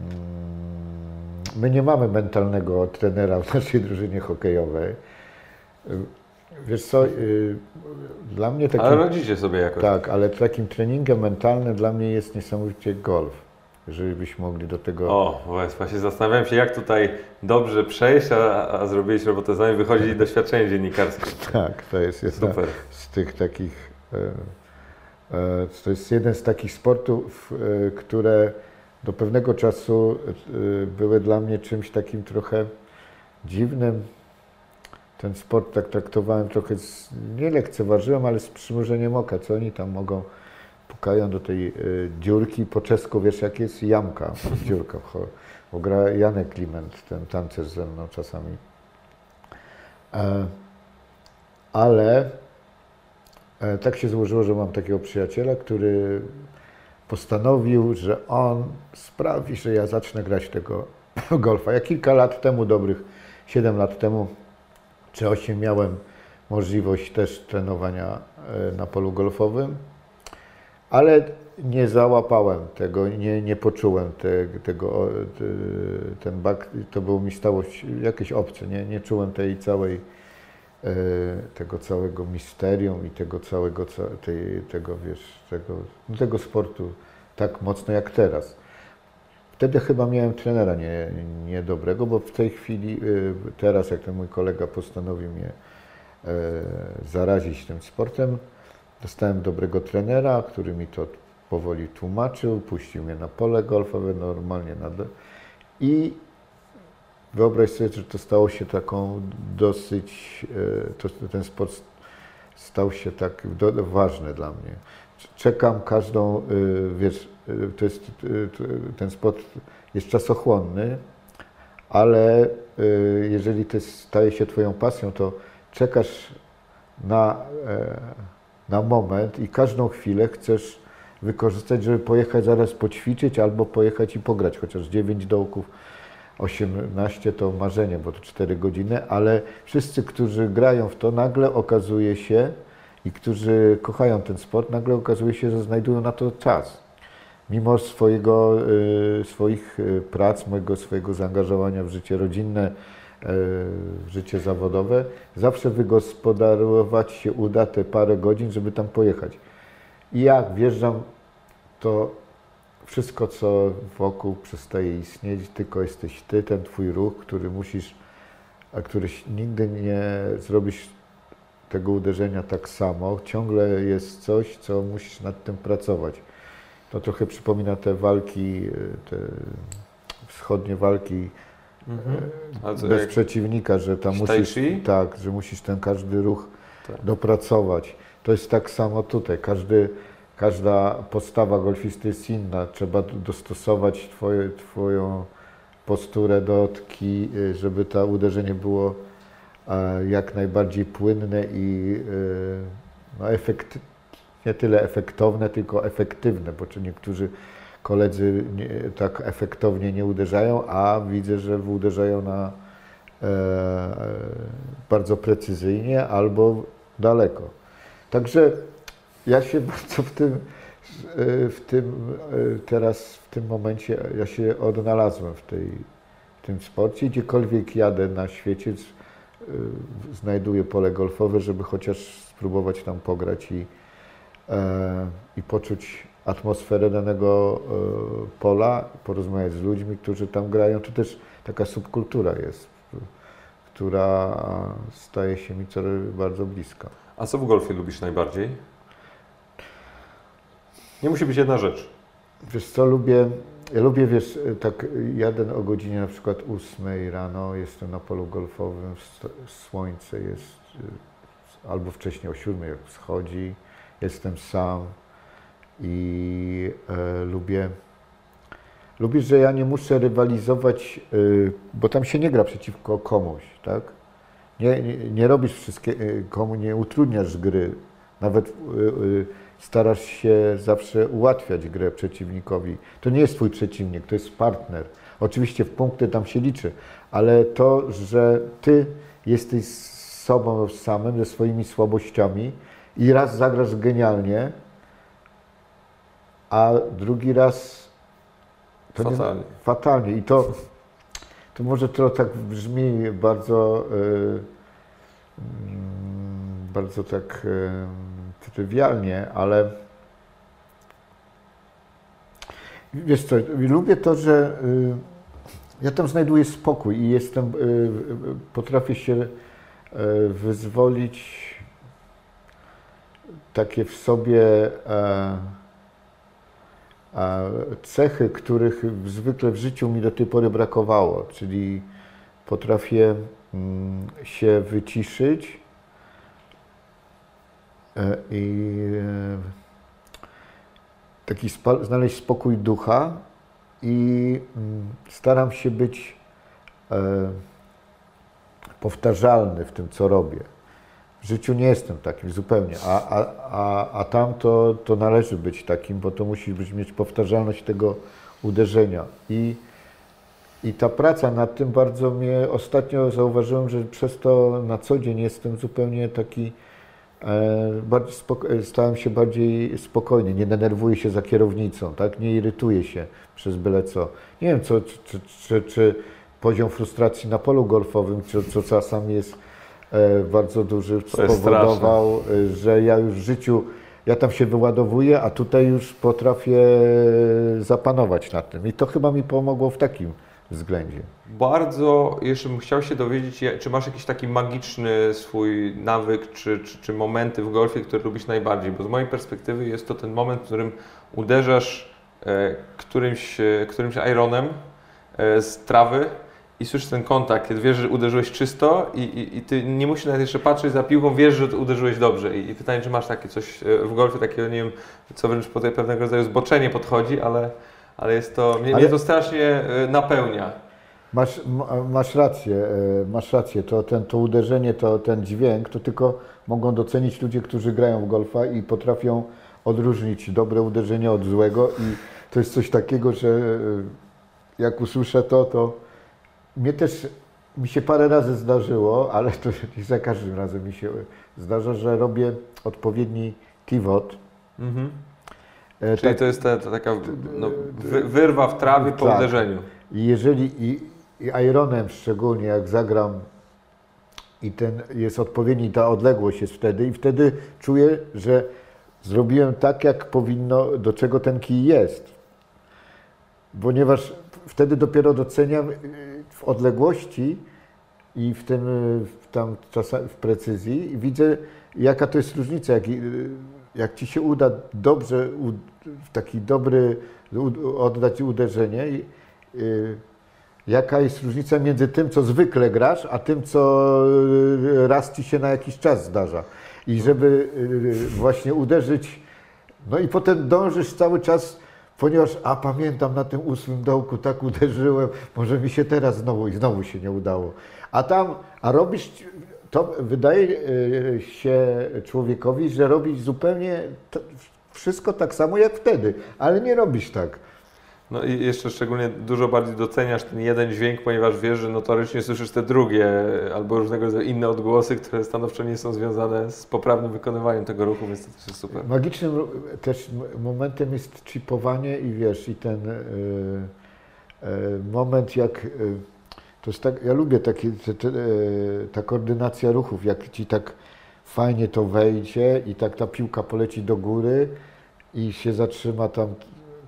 mm, my nie mamy mentalnego trenera w naszej drużynie hokejowej. Wiesz co, dla mnie takim... Ale radzicie sobie jakoś. Tak, ale takim treningiem mentalnym dla mnie jest niesamowicie golf. Jeżeli byśmy mogli do tego... O, właśnie zastanawiałem się, jak tutaj dobrze przejść, a, a zrobić robotę z nami. Wychodzi doświadczenie dziennikarskie. Tak, to jest jedna Super. z tych takich... e, e, To jest jeden z takich sportów, e, które do pewnego czasu były dla mnie czymś takim trochę dziwnym. Ten sport tak traktowałem trochę, z, nie lekceważyłem, ale z przymrużeniem oka. Co oni tam mogą, pukają do tej e, dziurki. Po czesku wiesz jak jest? Jamka, dziurka. Bo gra Janek Kliment, ten tancerz ze mną czasami. E, ale e, tak się złożyło, że mam takiego przyjaciela, który postanowił, że on sprawi, że ja zacznę grać tego golfa. Ja kilka lat temu, dobrych 7 lat temu, czy 8 miałem możliwość też trenowania na polu golfowym, ale nie załapałem tego, nie, nie poczułem te, tego, te, ten bak, to było mi stało jakieś obce, nie, nie czułem tej całej, e, tego całego misterium i tego całego, ca- tej, tego, wiesz, tego, no tego sportu tak mocno jak teraz. Wtedy chyba miałem trenera nie, niedobrego, bo w tej chwili, y, teraz jak ten mój kolega postanowił mnie e, zarazić tym sportem, dostałem dobrego trenera, który mi to powoli tłumaczył, puścił mnie na pole golfowe, normalnie na i wyobraź sobie, że to stało się taką dosyć, e, to, ten sport stał się tak ważny dla mnie. Czekam każdą, y, wiesz, y, to jest, ten sport jest czasochłonny, ale jeżeli to staje się Twoją pasją, to czekasz na, e, na moment i każdą chwilę chcesz wykorzystać, żeby pojechać zaraz poćwiczyć albo pojechać i pograć, chociaż 9 dołków, 18 to marzenie, bo to 4 godziny, ale wszyscy, którzy grają w to, nagle okazuje się i którzy kochają ten sport, nagle okazuje się, że znajdują na to czas. Mimo swojego, y, swoich y, prac, mojego swojego zaangażowania w życie rodzinne, życie zawodowe, zawsze wygospodarować się uda te parę godzin, żeby tam pojechać. I jak wjeżdżam, to wszystko, co wokół przestaje istnieć, tylko jesteś ty, ten twój ruch, który musisz, a któryś nigdy nie zrobisz tego uderzenia tak samo. Ciągle jest coś, co musisz nad tym pracować. To trochę przypomina te walki, y, te wschodnie walki Mhm. Bez jak, przeciwnika, że tam musisz, tak, że musisz ten każdy ruch Tak. dopracować. To jest tak samo tutaj. Każdy, każda postawa golfisty jest inna. Trzeba dostosować twoje, Twoją posturę do tki, y, żeby to uderzenie było e, jak najbardziej płynne i e, no, efekt, nie tyle efektowne, tylko efektywne, bo czy niektórzy koledzy nie, tak efektownie nie uderzają, a widzę, że uderzają na e, bardzo precyzyjnie albo daleko. Także ja się bardzo w tym, w tym teraz, w tym momencie, ja się odnalazłem w, tej, w tym sporcie. Gdziekolwiek jadę na świecie, znajduję pole golfowe, żeby chociaż spróbować tam pograć i, e, i poczuć atmosferę danego e, pola, porozmawiać z ludźmi, którzy tam grają. To też taka subkultura jest, która staje się mi coraz bardzo bliska. A co w golfie lubisz najbardziej? Nie musi być jedna rzecz. Wiesz co, lubię, ja lubię, wiesz, tak jadę o godzinie na przykład 8 rano, jestem na polu golfowym, słońce jest albo wcześniej o 7 jak wschodzi, jestem sam i e, lubię, lubię, że ja nie muszę rywalizować, y, bo tam się nie gra przeciwko komuś, tak? Nie, nie, nie robisz wszystkiego, e, nie utrudniasz gry, nawet y, y, starasz się zawsze ułatwiać grę przeciwnikowi. To nie jest twój przeciwnik, to jest partner. Oczywiście w punkty tam się liczy, ale to, że ty jesteś sobą samym, ze swoimi słabościami i raz zagrasz genialnie, a drugi raz fatalnie. Nie, fatalnie. I to, to może to tak brzmi bardzo, yy, bardzo tak yy, trywialnie, ale wiesz co, lubię to, że yy, ja tam znajduję spokój i jestem, potrafię się wyzwolić takie w sobie cechy, których zwykle w życiu mi do tej pory brakowało, czyli potrafię mm, się wyciszyć e, i e, taki znaleźć spokój ducha i mm, staram się być e, powtarzalny w tym, co robię. W życiu nie jestem takim zupełnie, a, a, a, a tam to, to należy być takim, bo to musi być, mieć powtarzalność tego uderzenia. I, I ta praca nad tym bardzo mnie ostatnio zauważyłem, że przez to na co dzień jestem zupełnie taki, e, spoko- stałem się bardziej spokojny, nie denerwuję się za kierownicą, tak? nie irytuję się przez byle co. Nie wiem, co, czy, czy, czy, czy poziom frustracji na polu golfowym, co, co czasami jest E, bardzo duży spowodował, e, że ja już w życiu, ja tam się wyładowuję, a tutaj już potrafię zapanować nad tym. I to chyba mi pomogło w takim względzie. Bardzo, jeszcze bym chciał się dowiedzieć, czy masz jakiś taki magiczny swój nawyk, czy, czy, czy momenty w golfie, które lubisz najbardziej? Bo z mojej perspektywy jest to ten moment, w którym uderzasz e, którymś, którymś ironem z trawy i słyszysz ten kontakt, kiedy wiesz, że uderzyłeś czysto i, i, i, ty nie musisz nawet jeszcze patrzeć za piłką, wiesz, że uderzyłeś dobrze. I, I, pytanie, czy masz takie coś e, w golfie, takiego, nie wiem, co wręcz po pewnego rodzaju zboczenie podchodzi, ale, ale jest to, mnie, ale... mnie to strasznie e, napełnia. Masz, masz rację, e, masz rację. To, ten, to uderzenie, to, ten dźwięk, to tylko mogą docenić ludzie, którzy grają w golfa i potrafią odróżnić dobre uderzenie od złego i to jest coś takiego, że jak usłyszę to, to mnie też, mi się parę razy zdarzyło, ale to nie za każdym razem mi się zdarza, że robię odpowiedni pivot. Mhm. E, Czyli tak, to jest ta, ta taka no, wy, wyrwa w trawie po tak. uderzeniu. I jeżeli i, i ironem szczególnie jak zagram i ten jest odpowiedni, ta odległość jest wtedy i wtedy czuję, że zrobiłem tak, jak powinno, do czego ten kij jest. Ponieważ wtedy dopiero doceniam odległości i w tym w tam czasami w precyzji i widzę, jaka to jest różnica. Jak, jak ci się uda dobrze, w taki dobry oddać uderzenie, i, y, jaka jest różnica między tym, co zwykle grasz, a tym, co raz ci się na jakiś czas zdarza. I żeby y, właśnie uderzyć, no i potem dążysz cały czas ponieważ, a pamiętam na tym ósmym dołku tak uderzyłem, może mi się teraz znowu i znowu się nie udało. A tam, a robisz, to wydaje e, się człowiekowi, że robisz zupełnie wszystko tak samo jak wtedy, ale nie robisz tak. No i jeszcze szczególnie dużo bardziej doceniasz ten jeden dźwięk, ponieważ wiesz, że notorycznie słyszysz te drugie albo różnego rodzaju inne odgłosy, które stanowczo nie są związane z poprawnym wykonywaniem tego ruchu, więc to też jest super. Magicznym też momentem jest chipowanie i wiesz, i ten yy, yy, moment jak... Yy, to jest tak, ja lubię takie, te, te, ta koordynacja ruchów, jak ci tak fajnie to wejdzie i tak ta piłka poleci do góry i się zatrzyma tam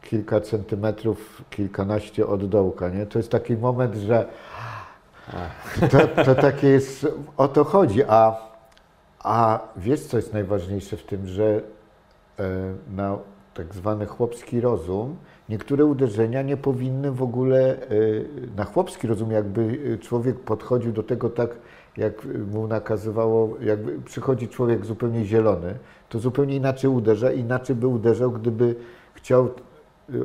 kilka centymetrów, kilkanaście od dołka, nie? To jest taki moment, że to, to takie jest, o to chodzi, a, a wiesz co jest najważniejsze w tym, że e, na tak zwany chłopski rozum niektóre uderzenia nie powinny w ogóle, e, na chłopski rozum jakby człowiek podchodził do tego tak, jak mu nakazywało, jakby przychodzi człowiek zupełnie zielony, to zupełnie inaczej uderza, inaczej by uderzał, gdyby chciał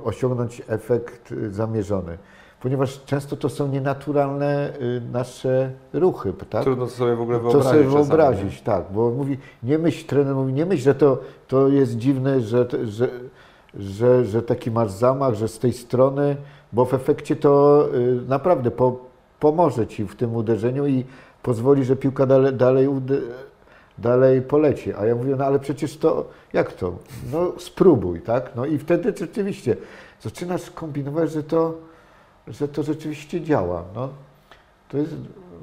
osiągnąć efekt y, zamierzony. Ponieważ często to są nienaturalne y, nasze ruchy, tak? Trudno to sobie w ogóle To wyobrazić. sobie czasami, wyobrazić, tak, bo mówi, nie myśl, trener mówi, nie myśl, że to, to jest dziwne, że, że, że, że taki masz zamach, że z tej strony, bo w efekcie to y, naprawdę po, pomoże Ci w tym uderzeniu i pozwoli, że piłka dalej, dalej, dalej poleci. A ja mówię, no ale przecież to, jak to? No spróbuj, tak? No i wtedy rzeczywiście zaczynasz kombinować, że to, że to rzeczywiście działa. No, to jest,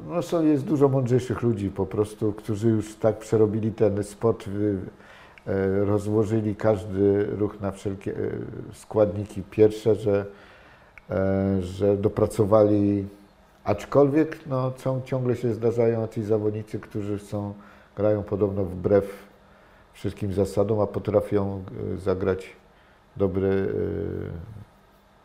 no są, jest dużo mądrzejszych ludzi po prostu, którzy już tak przerobili ten sport, e, rozłożyli każdy ruch na wszelkie e, składniki pierwsze, że, e, że dopracowali, aczkolwiek no, ciągle się zdarzają ci zawodnicy, którzy są, grają podobno wbrew wszystkim zasadom, a potrafią e, zagrać dobre, e,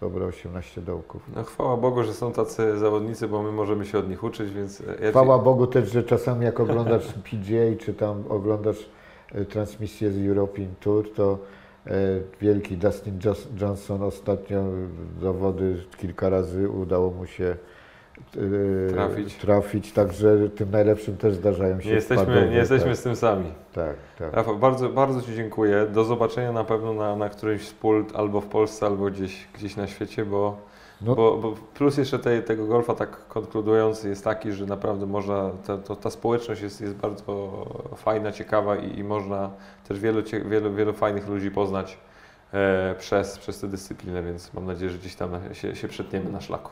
dobre 18 dołków. No chwała Bogu, że są tacy zawodnicy, bo my możemy się od nich uczyć, więc ja Chwała Bogu też, że czasami jak oglądasz PGA, czy tam oglądasz e, transmisję z European Tour, to e, wielki Dustin Johnson ostatnio zawody kilka razy udało mu się e, Trafić. trafić, także tym najlepszym też zdarzają się nie jesteśmy, wpadowe, nie jesteśmy tak, z tym sami. tak, tak. Rafał, bardzo, bardzo Ci dziękuję. Do zobaczenia na pewno na, na którymś z pult albo w Polsce, albo gdzieś, gdzieś na świecie, bo, No. bo, bo plus jeszcze tej, tego golfa tak konkludując jest taki, że naprawdę można, ta, to, ta społeczność jest, jest bardzo fajna, ciekawa i, i można też wielu, wielu, wielu fajnych ludzi poznać e, przez, przez tę dyscyplinę, więc mam nadzieję, że gdzieś tam się, się przetniemy na szlaku.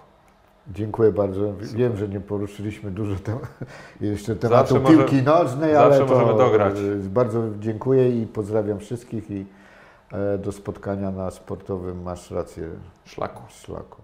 Dziękuję bardzo. Wiem, że nie poruszyliśmy dużo tem jeszcze tematu Zawsze może- piłki nożnej, ale to możemy dograć. e, bardzo dziękuję i pozdrawiam wszystkich i e, do spotkania na sportowym Masz rację Szlaku. szlaku.